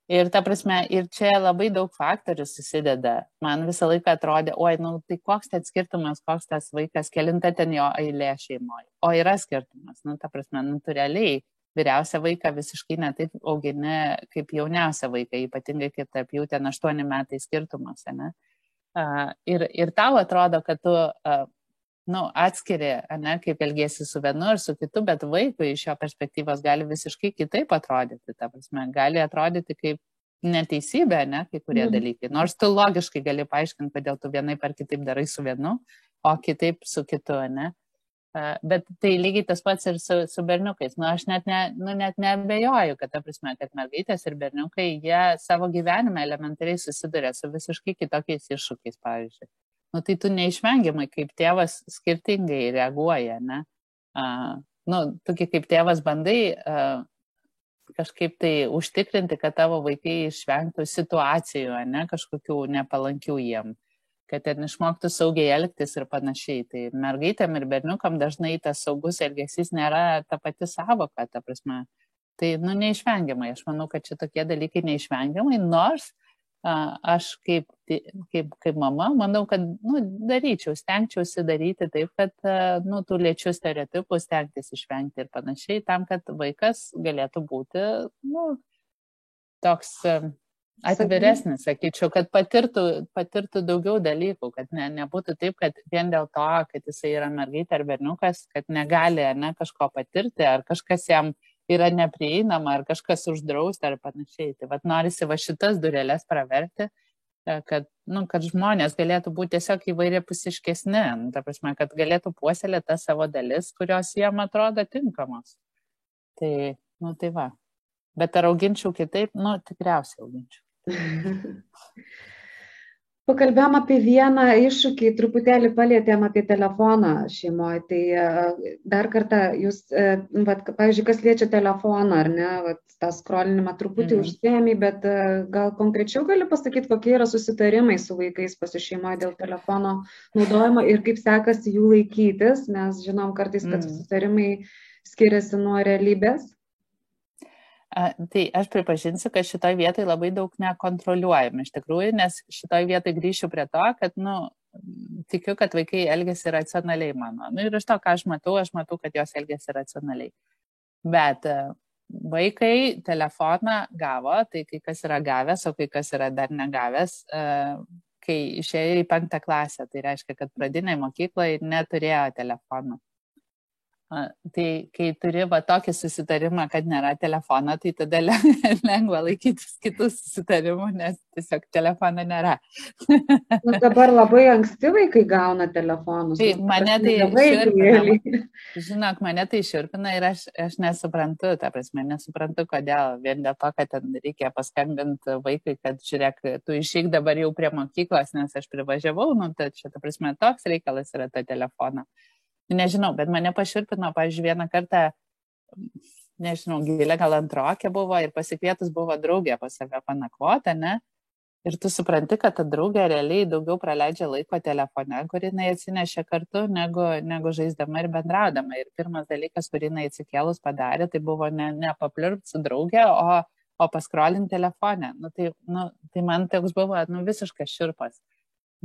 Ir ta prasme, ir čia labai daug faktorių susideda. Man visą laiką atrodė, oi, nu tai koks tas skirtumas, koks tas vaikas, kelinta ten jo eilė šeimoje. O yra skirtumas, nu ta prasme, natūraliai vyriausią vaiką visiškai netaip augini kaip jauniausią vaiką, ypatingai kaip tarp jų ten aštuoni metai skirtumas, ne? Ir, ir tau atrodo, kad tu nu, atskiri, ne, kaip elgėsi su vienu ar su kitu, bet vaikui iš jo perspektyvos gali visiškai kitaip atrodyti. Ta prasme, gali atrodyti kaip neteisybė, ne, kai kurie mm. dalykai. Nors tu logiškai gali paaiškinti, kodėl tu vienaip ar kitaip darai su vienu, o kitaip su kitu, ne. Bet tai lygiai tas pats ir su, su berniukais. Nu, aš net, ne, nu, net nebejoju, kad, ta prasme, kad mergaitės ir berniukai, jie savo gyvenime elementariai susiduria su visiškai kitokiais iššūkiais, pavyzdžiui. Nu, tai tu neišvengiamai kaip tėvas skirtingai reaguoja, ne? Uh, nu, tu kaip tėvas bandai uh, kažkaip tai užtikrinti, kad tavo vaikai išvengtų situacijų, ne, kažkokių nepalankių jiem kad ten išmoktų saugiai elgtis ir panašiai. Tai mergaitėm ir berniukam dažnai tas saugus elgesys nėra ta pati savoka, ta prasme. Tai, nu, neišvengiamai. Aš manau, kad čia tokie dalykai neišvengiamai, nors a, aš kaip, kaip, kaip mama, manau, kad, nu, daryčiau, stengčiausi daryti taip, kad, a, nu, tų lėčių stereotipų stengtis išvengti ir panašiai, tam, kad vaikas galėtų būti, nu, toks atviresnis, sakyčiau, kad patirtų, patirtų daugiau dalykų, kad ne, nebūtų taip, kad vien dėl to, kad jisai yra mergaitė ar berniukas, kad negali ne, kažko patirti, ar kažkas jam yra neprieinama, ar kažkas uždrausta, ar panašiai. Tai vad norisi va šitas durelės praverti, e, kad, nu, kad žmonės galėtų būti tiesiog įvairia pusiškesni, nu, ta prasme, kad galėtų puoselėti tas savo dalis, kurios jiem atrodo tinkamos. Tai, nu, tai va. Bet ar auginčiau kitaip? Nu, tikriausiai auginčiau. [laughs] Pakalbėjom apie vieną iššūkį, truputėlį palėtėm apie telefoną šeimoje. Tai e, dar kartą jūs, e, vat, pavyzdžiui, kas liečia telefoną, ar ne, vat, tą skrolinimą truputį mm. užsiemi, bet e, gal konkrečiau gali pasakyti, kokie yra susitarimai su vaikais pasišeimoje dėl telefono naudojimo ir kaip sekasi jų laikytis, nes žinom kartais, kad mm. susitarimai skiriasi nuo realybės. Tai aš pripažinsiu, kad šitoj vietoj labai daug nekontroliuojam iš tikrųjų, nes šitoj vietoj grįšiu prie to, kad, nu, tikiu, kad vaikai elgesi racionaliai mano. Nu, ir iš to, ką aš matau, aš matau, kad jos elgesi racionaliai. Bet e, vaikai telefoną gavo, tai kai kas yra gavęs, o kai kas yra dar negavęs, e, kai išėjo į penktą klasę, tai reiškia, kad pradiniai mokyklai neturėjo telefonų. Tai kai turi va tokį susitarimą, kad nėra telefono, tai tada [laughs] lengva laikytis kitų susitarimų, nes tiesiog telefono nėra. nu, dabar labai anksti vaikai gauna telefonus. Tai mane tai širpina. Žinok, mane tai širpina ir aš, aš nesuprantu, ta prasme, nesuprantu, kodėl. Vien dėl to, kad ten reikia paskambinti vaikui, kad žiūrėk, tu išeik dabar jau prie mokyklos, nes aš privažiavau, nu, tai čia, ta prasme, toks reikalas yra ta telefona. Nežinau, bet mane paširpino, pavyzdžiui, vieną kartą, nežinau, gilė gal antrokė buvo ir pasikvietus buvo draugė pas save panakvota, ne? Ir tu supranti, kad ta draugė realiai daugiau praleidžia laiko telefone, kurį jinai atsinešė kartu, negu, negu žaisdama ir bendraudama. Ir pirmas dalykas, kurį jinai atsikėlus padarė, tai buvo ne, ne papliurpti su draugė, o, o paskrolinti telefonę. Nu, tai, nu, tai man toks buvo nu, visiškas širpas.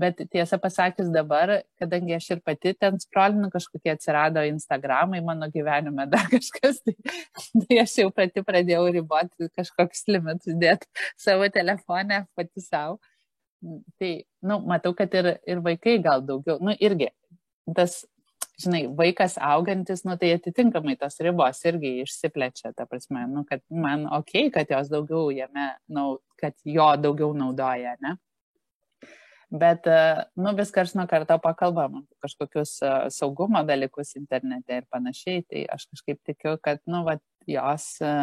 Bet tiesą pasakius dabar, kadangi aš ir pati ten scrollinu, kažkokie atsirado Instagramai mano gyvenime, [laughs] dar kažkas, tai, tai aš jau pati pradėjau riboti kažkokius limitus dėti savo telefonę pati savo. Tai, nu, matau, kad ir, ir vaikai gal daugiau, nu, irgi tas, žinai, vaikas augantis, nu, tai atitinkamai tos ribos irgi išsiplečia, ta prasme, nu, kad man ok, kad jos daugiau jame, nu, kad jo daugiau naudoja, ne? Bet, e, nu, vis kars nuo karto pakalbam kažkokius e, saugumo dalykus internete ir panašiai, tai aš kažkaip tikiu, kad, nu, va, jos e,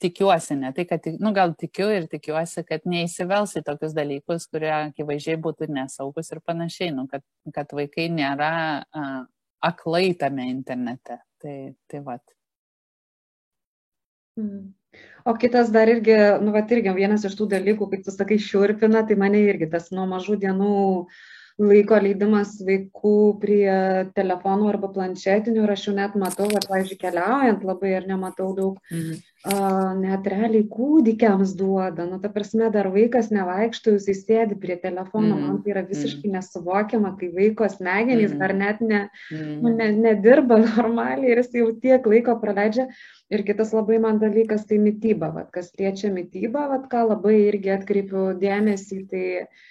tikiuosi, ne tai, kad, nu, gal tikiu ir tikiuosi, kad neįsivels į tokius dalykus, kurie akivaizdžiai būtų nesaugus ir panašiai, nu, kad, kad vaikai nėra uh, aklai tame internete. Tai, tai vat. Mm. O kitas dar irgi, nu, va, irgi vienas iš tų dalykų, kaip tu sakai, šiurpina, tai mane irgi tas nuo mažų dienų laiko leidimas vaikų prie telefonų arba planšetinių ir aš jau net matau, ar, pavyzdžiui, keliaujant labai ir nematau daug, mm. uh, net realiai kūdikiams duoda, nu, ta prasme, dar vaikas nevaikštų, jis įsėdi prie telefono, mm. man tai yra visiškai mm. nesuvokiama, kai vaiko smegenys mm. dar net ne, mm. nu, ne, nedirba [laughs] normaliai ir jis jau tiek laiko praleidžia Ir kitas labai man dalykas tai mytyba, vat, kas liečia mytybą, vat, ką labai irgi atkreipiu dėmesį, tai uh,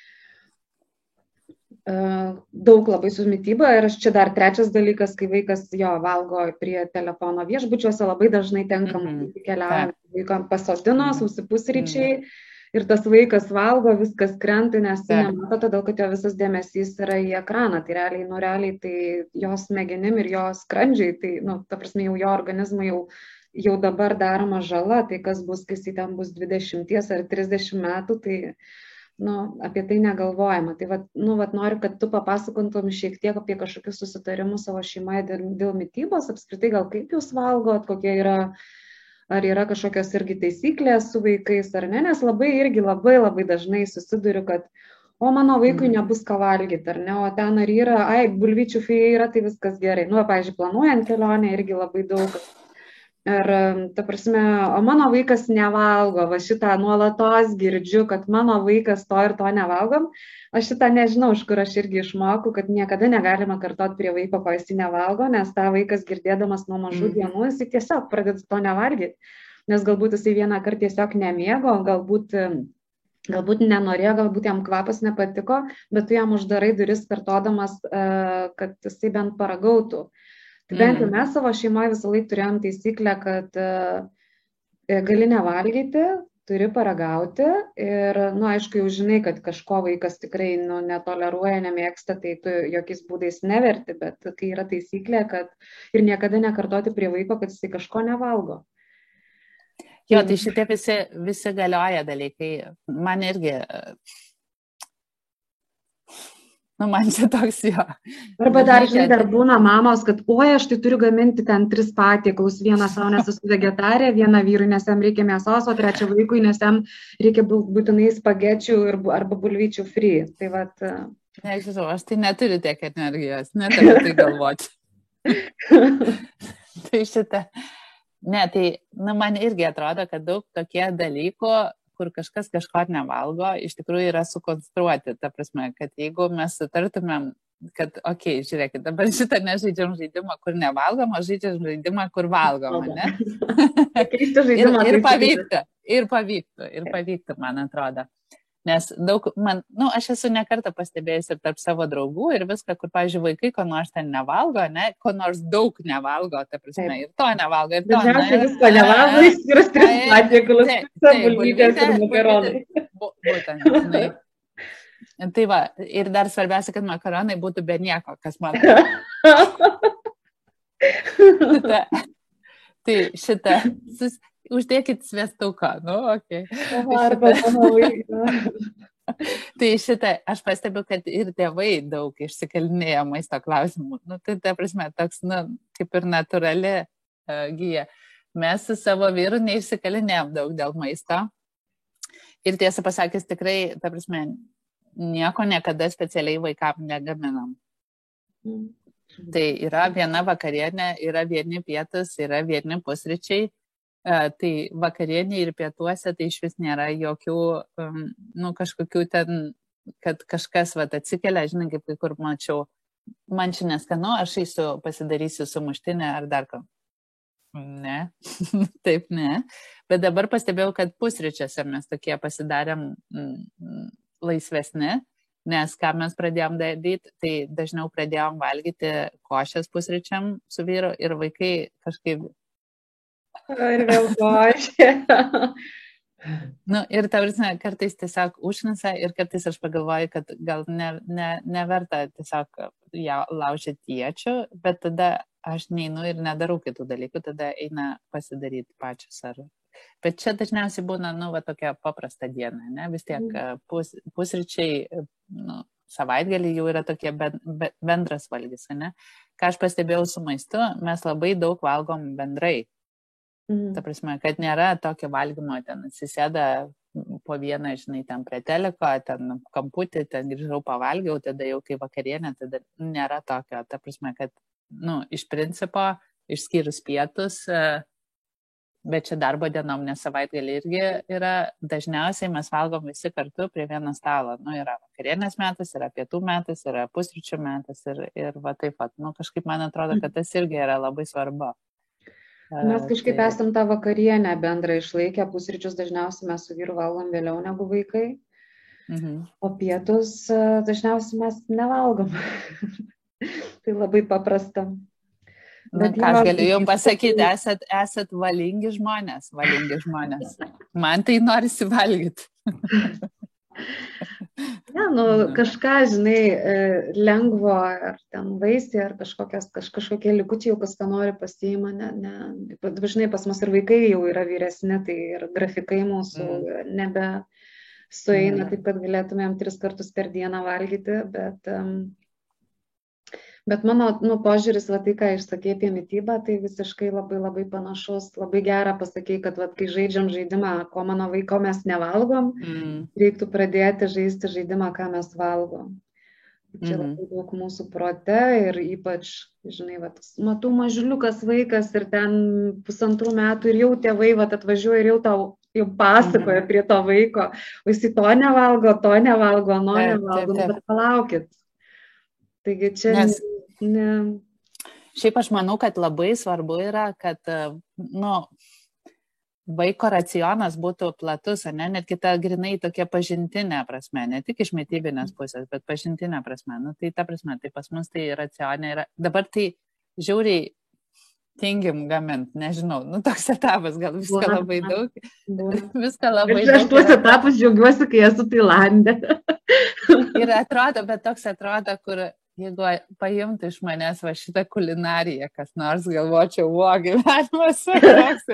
daug labai su mytyba. Ir aš čia dar trečias dalykas, kai vaikas jo valgo prie telefono viešbučiuose, labai dažnai tenka mm -hmm. keliaujant, vaikam pasodino, mhm. susipusryčiai. Mm -hmm. Ir tas vaikas valgo, viskas krenta, nes jis nemato, todėl kad jo visas dėmesys yra į ekraną. Tai realiai, nu realiai, tai jos smegenim ir jos skrandžiai, tai, nu, ta prasme, jau jo organizmui jau jau dabar daroma žala, tai kas bus, kai jis ten bus 20 ar 30 metų, tai nu, apie tai negalvojama. Tai vat, nu, vat, noriu, kad tu papasakotum šiek tiek apie kažkokius susitarimus savo šeimoje dėl, dėl mytybos, apskritai gal kaip jūs valgot, kokie yra, ar yra kažkokios irgi taisyklės su vaikais ar ne, nes labai irgi labai labai dažnai susiduriu, kad o mano vaikui mhm. nebus ką valgyti, ar ne, o ten ar yra, ai, bulvyčių fėja yra, tai viskas gerai. Nu, pavyzdžiui, planuojant kelionę irgi labai daug Ir, ta prasme, o mano vaikas nevalgo, va šitą nuolatos girdžiu, kad mano vaikas to ir to nevalgom. Aš šitą nežinau, iš kur aš irgi išmokau, kad niekada negalima kartot prie vaiko, ko jis nevalgo, nes tą vaikas girdėdamas nuo mažų mm. dienų, jis tiesiog pradeda to nevalgyti. Nes galbūt jisai vieną kartą tiesiog nemėgo, galbūt galbūt nenorėjo, galbūt jam kvapas nepatiko, bet tu jam uždarai duris kartodamas, kad jisai bent paragautų. Tai bent jau mm. mes savo šeimoje visą laiką turėjom taisyklę, kad e, gali nevalgyti, turi paragauti ir, na, nu, aišku, jau žinai, kad kažko vaikas tikrai nu, netoleruoja, nemėgsta, tai tu jokiais būdais neverti, bet kai yra taisyklė, kad ir niekada nekartoti prie vaiko, kad jisai kažko nevalgo. Jo, tai šitie visi, visi galioja dalykai. Man irgi Nu, man čia toks jo. Arba dar, žinai, dar būna mamos, kad, oi, aš tai turiu gaminti ten tris patiekalus. Vieną savo, nes esu vegetarė, vieną vyrui, nes jam reikia mėsos, o trečią vaikui, nes jam reikia būtinai spagečių ir, arba bulvyčių free. Tai vat. E, Nežinau, aš tai neturiu tiek energijos, neturiu tai [laughs] galvoti. [laughs] tai šitą. Ne, tai, na, man irgi atrodo, kad daug tokie dalykų kur kažkas kažko nevalgo, iš tikrųjų yra sukonstruoti. Ta prasme, kad jeigu mes sutartumėm, kad, okei, okay, žiūrėkit, dabar šitą nežaidžiam žaidimą, kur nevalgom, o žaidžiam žaidimą, kur valgom, ne? [laughs] ir, ir pavyktų, ir pavyktų, ir pavyktų, man atrodo. Nes daug, man, nu, aš esu nekartą pastebėjęs ir tarp savo draugų ir viską, kur, pavyzdžiui, vaikai ko nors ten nevalgo, ne, ko nors daug nevalgo, ta prasme, Taip. ir to nevalgo, ir to. Dažniausiai visko nevalgo, išskyrus tris patiekalus, bulvytės ir makaronai. Būtent, žinai. Tai va, ir dar svarbiausia, kad makaronai būtų be nieko, kas man. [laughs] tai šitą, uždėkit sviestuką, nu, okei. Okay. Arba [laughs] Tai šitą aš pastebiu, kad ir tėvai daug išsikelinėja maisto klausimų. Nu, tai ta prasme, toks, nu, kaip ir natūrali uh, gyja. Mes su savo vyru neišsikelinėjom daug dėl maisto. Ir tiesą pasakęs, tikrai, ta prasme, nieko niekada specialiai vaikam negaminam. Mm. Tai yra viena vakarienė, yra vieni pietus, yra vieni pusryčiai. Uh, tai vakarienė ir pietuose tai iš vis nėra jokių, um, nu, kažkokių ten, kad kažkas, va, atsikelia, žinai, kaip kai kur mačiau, man čia neskanu, aš eisiu pasidarysiu sumuštinę ar dar ką. Ne, [laughs] taip ne. Bet dabar pastebėjau, kad pusryčiuose mes tokie pasidarėm mm, laisvesni, nes ką mes pradėjom daryti, tai dažniau pradėjom valgyti košės pusryčiam su vyru ir vaikai kažkaip. Ir vėl košė. nu, ir tavrasme, kartais tiesiog užnisa ir kartais aš pagalvoju, kad gal ne, ne, neverta tiesiog ja, laužyti iečių, bet tada aš neinu ir nedarau kitų dalykų, tada eina pasidaryti pačios ar Bet čia dažniausiai būna, nu, va, tokia paprasta diena, ne? Vis tiek mm. pus, pusryčiai, nu, savaitgalį jau yra tokie ben, be, bendras valgys, ne? Ką aš pastebėjau su maistu, mes labai daug valgom bendrai. Mm. Ta prasme, kad nėra tokio valgymo, ten atsisėda po vieną, žinai, ten prie teliko, ten kamputį, ten grįžau pavalgiau, tada jau kai vakarienė, tada nėra tokio. Ta prasme, kad, nu, iš principo, išskyrus pietus, uh, bet čia darbo dienom, nes savaitgalį irgi yra, dažniausiai mes valgom visi kartu prie vieno stalo. Nu, yra vakarienės metas, yra pietų metas, yra pusryčių metas ir, ir va taip pat. Nu, kažkaip man atrodo, kad tas irgi yra labai svarbu. Mes kažkaip tai... esam tą vakarienę bendrą išlaikę, pusryčius dažniausiai mes su vyru valgom vėliau negu vaikai, mhm. o pietus dažniausiai mes nevalgom. [laughs] tai labai paprasta. Bet ką aš galiu jums pasakyti, esat, esat valingi žmonės, valingi žmonės. Man tai norisi valgyti. [laughs] [laughs] Ne, nu, kažką, žinai, e, lengvo, ar ten vaisiai, ar kažkokias, kaž, kažkokie likučiai, jau kas ką nori pasiima, ne, ne, dažnai pas mus ir vaikai jau yra vyresni, tai ir grafikai mūsų mm. nebe sueina, mm. taip pat galėtumėm tris kartus per dieną valgyti, bet um, bet mano nu požiūris va tai ką išsakei apie mitybą tai visiškai labai labai panašus labai gera pasakei kad vat kai žaidžiam žaidimą ko mano vaiko mes nevalgom mm. reiktų pradėti žaisti žaidimą ką mes valgom čia mm. labai daug mūsų prote ir ypač, žinai, vat, matau mažuliukas vaikas ir ten pusantrų metų ir jau tėvai vat, atvažiuoja ir jau tau jau pasakoja mm. prie to vaiko, o jis to nevalgo, to nevalgo, no nevalgo, nu, bet palaukit. Taigi čia Nes Ne. Šiaip aš manau, kad labai svarbu yra, kad, nu, vaiko racionas būtų platus, ne, netgi ta grinai tokia pažintinė prasme, ne tik iš mytybinės mm. pusės, bet pažintinė prasme. Nu, tai ta prasme, tai pas mus tai racionė yra. Dabar tai žiauriai tingim gamint, nežinau, nu toks etapas, gal viską Būna. labai daug. Būna. [laughs] Viską labai aš daug. Aš tuos etapus džiaugiuosi, kai esu Tailandė. ir atrodo, bet toks atrodo, kur jeigu paimtų iš manęs va šitą kulinariją, kas nors galvočiau, o gyvenimas toks.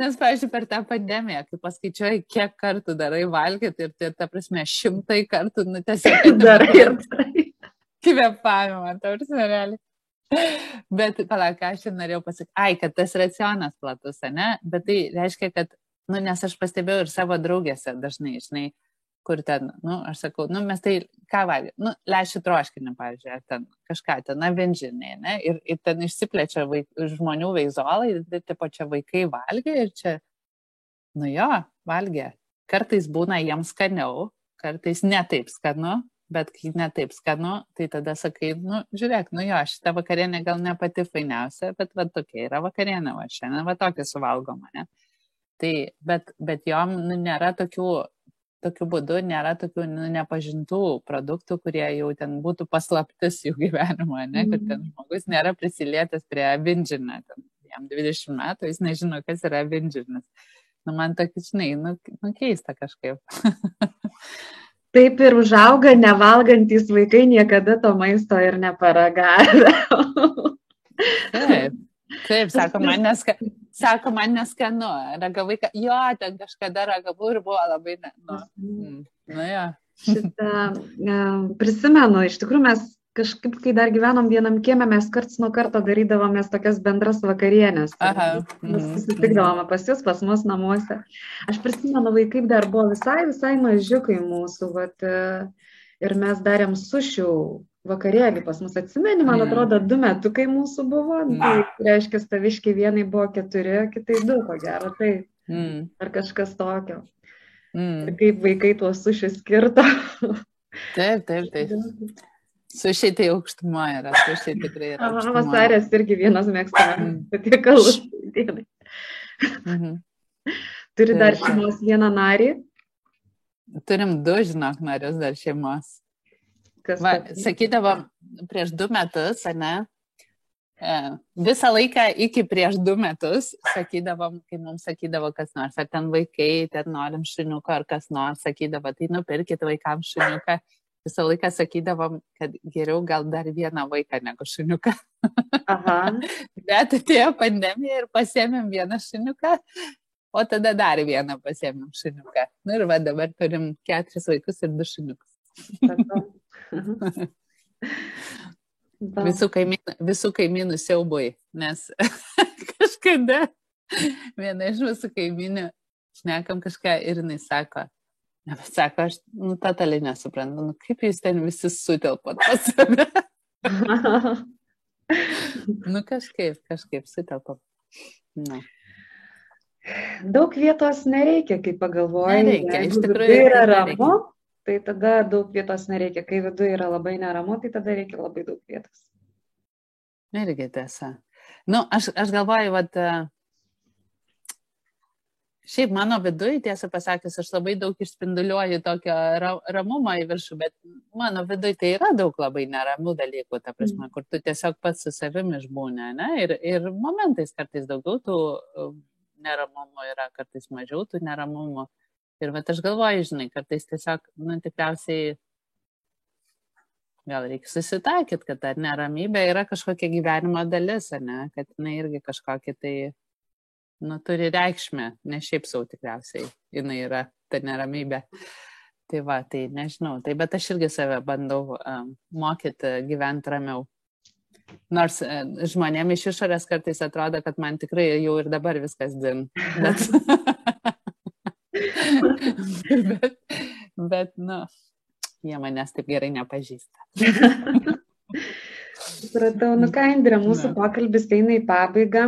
Nes, pavyzdžiui, per tą pandemiją, kai paskaičiuoji, kiek kartų darai valgyti ir tai, ta prasme, šimtai kartų, nu, tiesiog [laughs] darai ir darai. Kvepavimą, ta prasme, realiai. Bet, palauk, aš čia norėjau pasakyti, ai, kad tas racionas platus, ne? Bet tai reiškia, kad, nu, nes aš pastebėjau ir savo draugėse dažnai, žinai, kur ten, nu, aš sakau, nu, mes tai ką valgė, nu, lęšių troškinį, pavyzdžiui, ar ten kažką, ten avinžinė, ne, ir, ir ten išsiplečia vaik, žmonių veizolai, ir taip pat čia vaikai valgė ir čia, nu jo, valgė. Kartais būna jiems skaniau, kartais netaip skanu, bet kai netaip skanu, tai tada sakai, nu, žiūrėk, nu jo, šitą vakarienę gal ne pati fainiausia, bet va tokia yra vakarienė, va šiandien va tokia suvalgoma, ne. Tai, bet, bet jom nu, nėra tokių, tokiu būdu, nėra tokių nu, nepažintų produktų, kurie jau ten būtų paslaptis jų gyvenimo, ne, kad ten mhm. žmogus nėra prisilietęs prie Avindžiną, jam 20 metų, jis nežino, kas yra Avindžinas. Nu, man tokia, žinai, nu, nu keista kažkaip. [laughs] Taip ir užauga nevalgantys vaikai niekada to maisto ir neparagavę. Taip. Taip, sako, [laughs] man, neska, sako, man neskanu. Ragavai, jo, ten kažkada ragavau ir buvo labai, ne, nu, mm, nu jo. Šitą, prisimenu, iš tikrųjų mes kažkaip, kai dar gyvenom vienam kiemė, mes karts nuo karto darydavomės tokias bendras vakarienės. Aha. Mes mhm, susitikdavome pas jūs, pas mus namuose. Aš prisimenu, vaikai dar buvo visai, visai mažiukai mūsų, vat, ir mes darėm sušių vakarėlį pas mus atsimeni, man atrodo, du metukai mūsų buvo, mm. tai reiškia, staviškai vienai buvo keturi, kitai du, ko gero, tai mm. ar kažkas tokio. Mm. Ir kaip vaikai tuos sušius skirto. taip, taip, taip. Sušiai tai aukštumo yra, sušiai tikrai yra. Aha, vasarės irgi vienas mėgstamas mm. patiekalus dienai. -hmm. Turi dar šeimos vieną narį? Turim du, žinok, narius dar šeimos. Kas Va, sakydavom, prieš du metus, ne? E, visą laiką iki prieš du metus sakydavom, kai mums sakydavo kas nors, ar ten vaikai, ten norim šuniuką, ar kas nors, sakydavo, tai nupirkit vaikams šuniuką. Visą laiką sakydavom, kad geriau gal dar vieną vaiką negu šuniuką. [laughs] Bet atėjo pandemija ir pasėmėm vieną šuniuką, o tada dar vieną pasėmėm šuniuką. Na ir va dabar turim keturis vaikus ir du šuniukus. [laughs] visų, kaimynų, visų kaimynų siaubui, nes [laughs] kažkada viena iš mūsų kaimynų šnekam kažką ir jinai sako, ne, sako, aš nu, totaliai nesuprantu, nu, kaip jūs ten visi sutelpat pas save. [laughs] nu kažkaip, kažkaip sutelpam. Nu. Daug vietos nereikia, kai pagalvoji. Nereikia, iš tikrųjų. Tai yra ramu, tai tada daug vietos nereikia. Kai viduje yra labai neramu, tai tada reikia labai daug vietos. Irgi tiesa. Nu, aš, aš galvoju, vat, šiaip mano viduje, tiesą pasakius, aš labai daug išspinduliuoju tokio ra, ramumo į viršų, bet mano viduje tai yra daug labai neramų dalykų, ta prasme, mm. kur tu tiesiog pats su savimi išbūnė, ne? Ir, ir momentais kartais daugiau tų neramumų yra, kartais mažiau tų neramumų. Ir va, aš galvoju, žinai, kartais tiesiog, nu, tikriausiai gal reikia susitaikyti, kad ta neramybė yra kažkokia gyvenimo dalis, ne, kad jinai irgi kažkokia tai, nu, turi reikšmę, ne šiaip savo tikriausiai, jinai yra ta neramybė. Tai va, tai nežinau, tai bet aš irgi save bandau um, mokyti gyventi ramiau. Nors žmonėm iš išorės kartais atrodo, kad man tikrai jau ir dabar viskas din. Bet... [laughs] bet, bet, nu, jie manęs taip gerai nepažįsta. Supratau, nu ką, Indrė, mūsų pokalbis eina į pabaigą.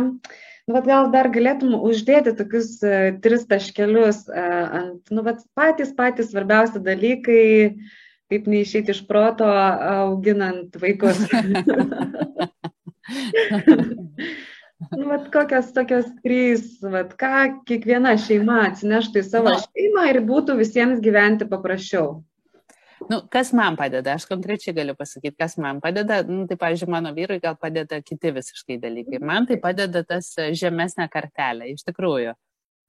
Nu, vat, gal dar galėtum uždėti tokius uh, tris taškelius uh, ant, nu, vat, patys patys svarbiausi dalykai, kaip neišėti iš proto auginant vaikus. [laughs] [laughs] Nu, vat, kokios tokios trys, vat, ką kiekviena šeima atsineštų į savo nu. šeimą ir būtų visiems gyventi paprasčiau. Nu, kas man padeda, aš konkrečiai galiu pasakyti, kas man padeda, nu, tai, pavyzdžiui, mano vyrui gal padeda kiti visiškai dalykai. Man tai padeda tas žemesnė kartelė, iš tikrųjų.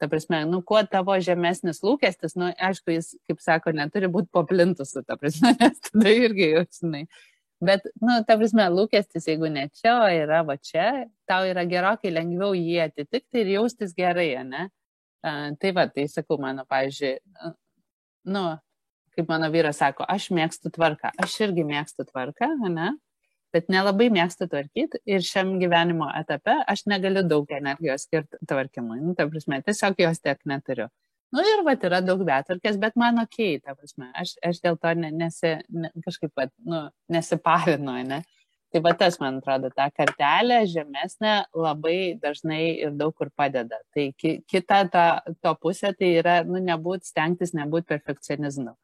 Ta prasme, nu, kuo tavo žemesnis lūkestis, nu, aišku, jis, kaip sako, neturi būti poplintus, ta prasme, [laughs] nes tada irgi jau, žinai, Bet, nu, ta prasme, lūkestis, jeigu ne čia, o yra va čia, tau yra gerokai lengviau jį atitikti ir jaustis gerai, ne? Uh, tai va, tai sakau, mano, pavyzdžiui, nu, kaip mano vyras sako, aš mėgstu tvarką, aš irgi mėgstu tvarką, ne? Bet nelabai mėgstu tvarkyti ir šiam gyvenimo etape aš negaliu daug energijos skirti tvarkymui. Nu, ta prasme, tiesiog jos tiek neturiu. Nu ir va, yra daug betvarkės, bet man ok, ta prasme, aš, aš dėl to ne, nesi, ne, kažkaip, va, nu, nesipavinu, ne. Tai va tas, man atrodo, ta kartelė žemesnė labai dažnai ir daug kur padeda. Tai ki, kita ta, to pusė tai yra, nu, nebūt, stengtis nebūti perfekcionistu.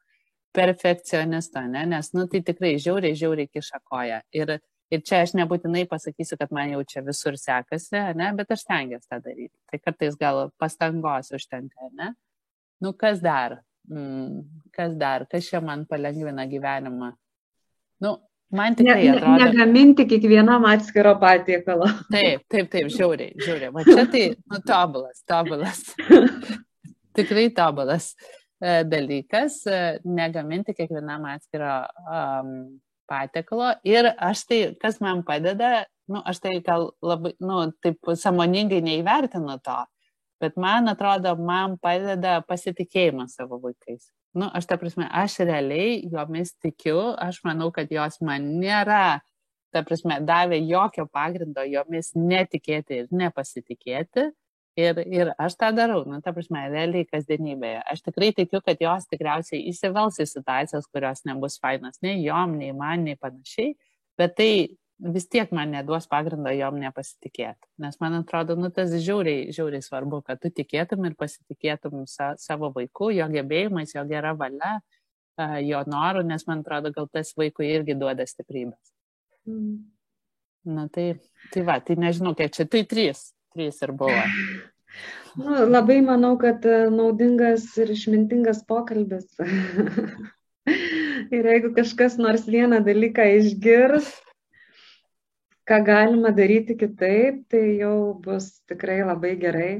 Perfekcionisto, ne, nes, nu, tai tikrai žiauriai, žiauriai kiša koja. Ir Ir čia aš nebūtinai pasakysiu, kad man jau čia visur sekasi, ne, bet aš stengiuosi tą daryti. Tai kartais gal pastangos užtenka, ne? Nu, kas dar? Mm, kas dar? Kas čia man palengvina gyvenimą? Nu, Man tikrai ne, atrodo. Negaminti kiekvienam atskiro patiekalo. Taip, taip, taip, [laughs] žiauriai, žiauriai. Va čia tai, nu, tobulas, tobulas. [laughs] tikrai tobulas e, dalykas, e, negaminti kiekvienam atskiro um, patiekalo. Ir aš tai, kas man padeda, nu, aš tai gal labai, nu, taip samoningai neįvertinu to, bet man atrodo, man padeda pasitikėjimas savo vaikais nu, aš ta prasme, aš realiai jomis tikiu, aš manau, kad jos man nėra, ta prasme, davė jokio pagrindo jomis netikėti ir nepasitikėti. Ir, ir aš tą darau, nu, ta prasme, realiai kasdienybėje. Aš tikrai tikiu, kad jos tikriausiai įsivels į situacijas, kurios nebus fainas nei jom, nei man, nei panašiai, bet tai vis tiek man neduos pagrindo jom nepasitikėti. Nes man atrodo, nu tas žiauriai, žiauriai svarbu, kad tu tikėtum ir pasitikėtum sa, savo vaiku, jo gebėjimais, jo gera valia, jo noru, nes man atrodo, gal tas vaikui irgi duoda stiprybės. Mm. Na tai, tai va, tai nežinau, kiek čia, tai trys, trys ir buvo. [laughs] Nu, labai manau, kad e, naudingas ir išmintingas pokalbis. [laughs] ir jeigu kažkas nors vieną dalyką išgirs, ką galima daryti kitaip, tai jau bus tikrai labai gerai.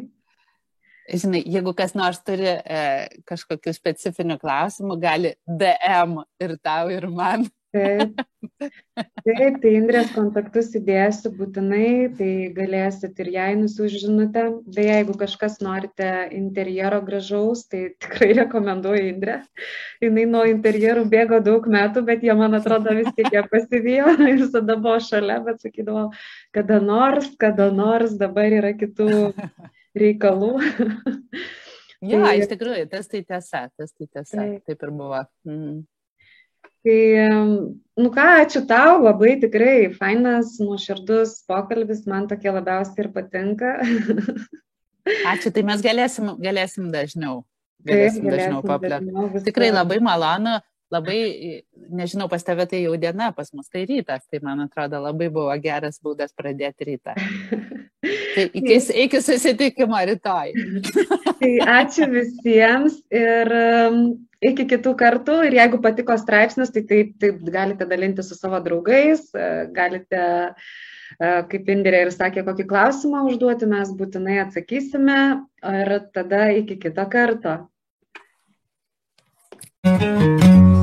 Žinai, jeigu kas nors turi e, kažkokių specifinių klausimų, gali DM ir tau, ir man. Taip, [laughs] taip tai Indrės kontaktus įdėsiu būtinai, tai galėsit ir jai nusiųsti žinutę. Beje, jeigu kažkas norite interjero gražaus, tai tikrai rekomenduoju Indrę. Jis nuo interjerų bėgo daug metų, bet jie, man atrodo, vis tik jie pasivijo [laughs] ir visada buvo šalia, bet sakydavo, kada nors, kada nors, dabar yra kitų [laughs] reikalų. Ja, tai, iš tikrųjų, tas tai tiesa, tas tai tiesa, taip, taip ir buvo. Mm. Tai, nu ką, ačiū tau, labai tikrai fainas, nuoširdus pokalbis, man tokie labiausiai ir patinka. [laughs] Ačiū, tai mes galėsim, galėsim dažniau. Galėsim, Taip, dažniau paplėtoti. Tikrai labai malonu, labai, nežinau, pas tave tai jau diena, pas mus tai rytas, tai man atrodo labai buvo geras būdas pradėti rytą. [laughs] Tai iki, iki susitikimo rytoj. [laughs] tai ačiū visiems ir iki kitų kartų ir jeigu patiko straipsnis, tai taip, taip galite dalinti su savo draugais, e, galite, e, kaip Indrė ir sakė, kokį klausimą užduoti, mes būtinai atsakysime ir tada iki kito karto. Thank you.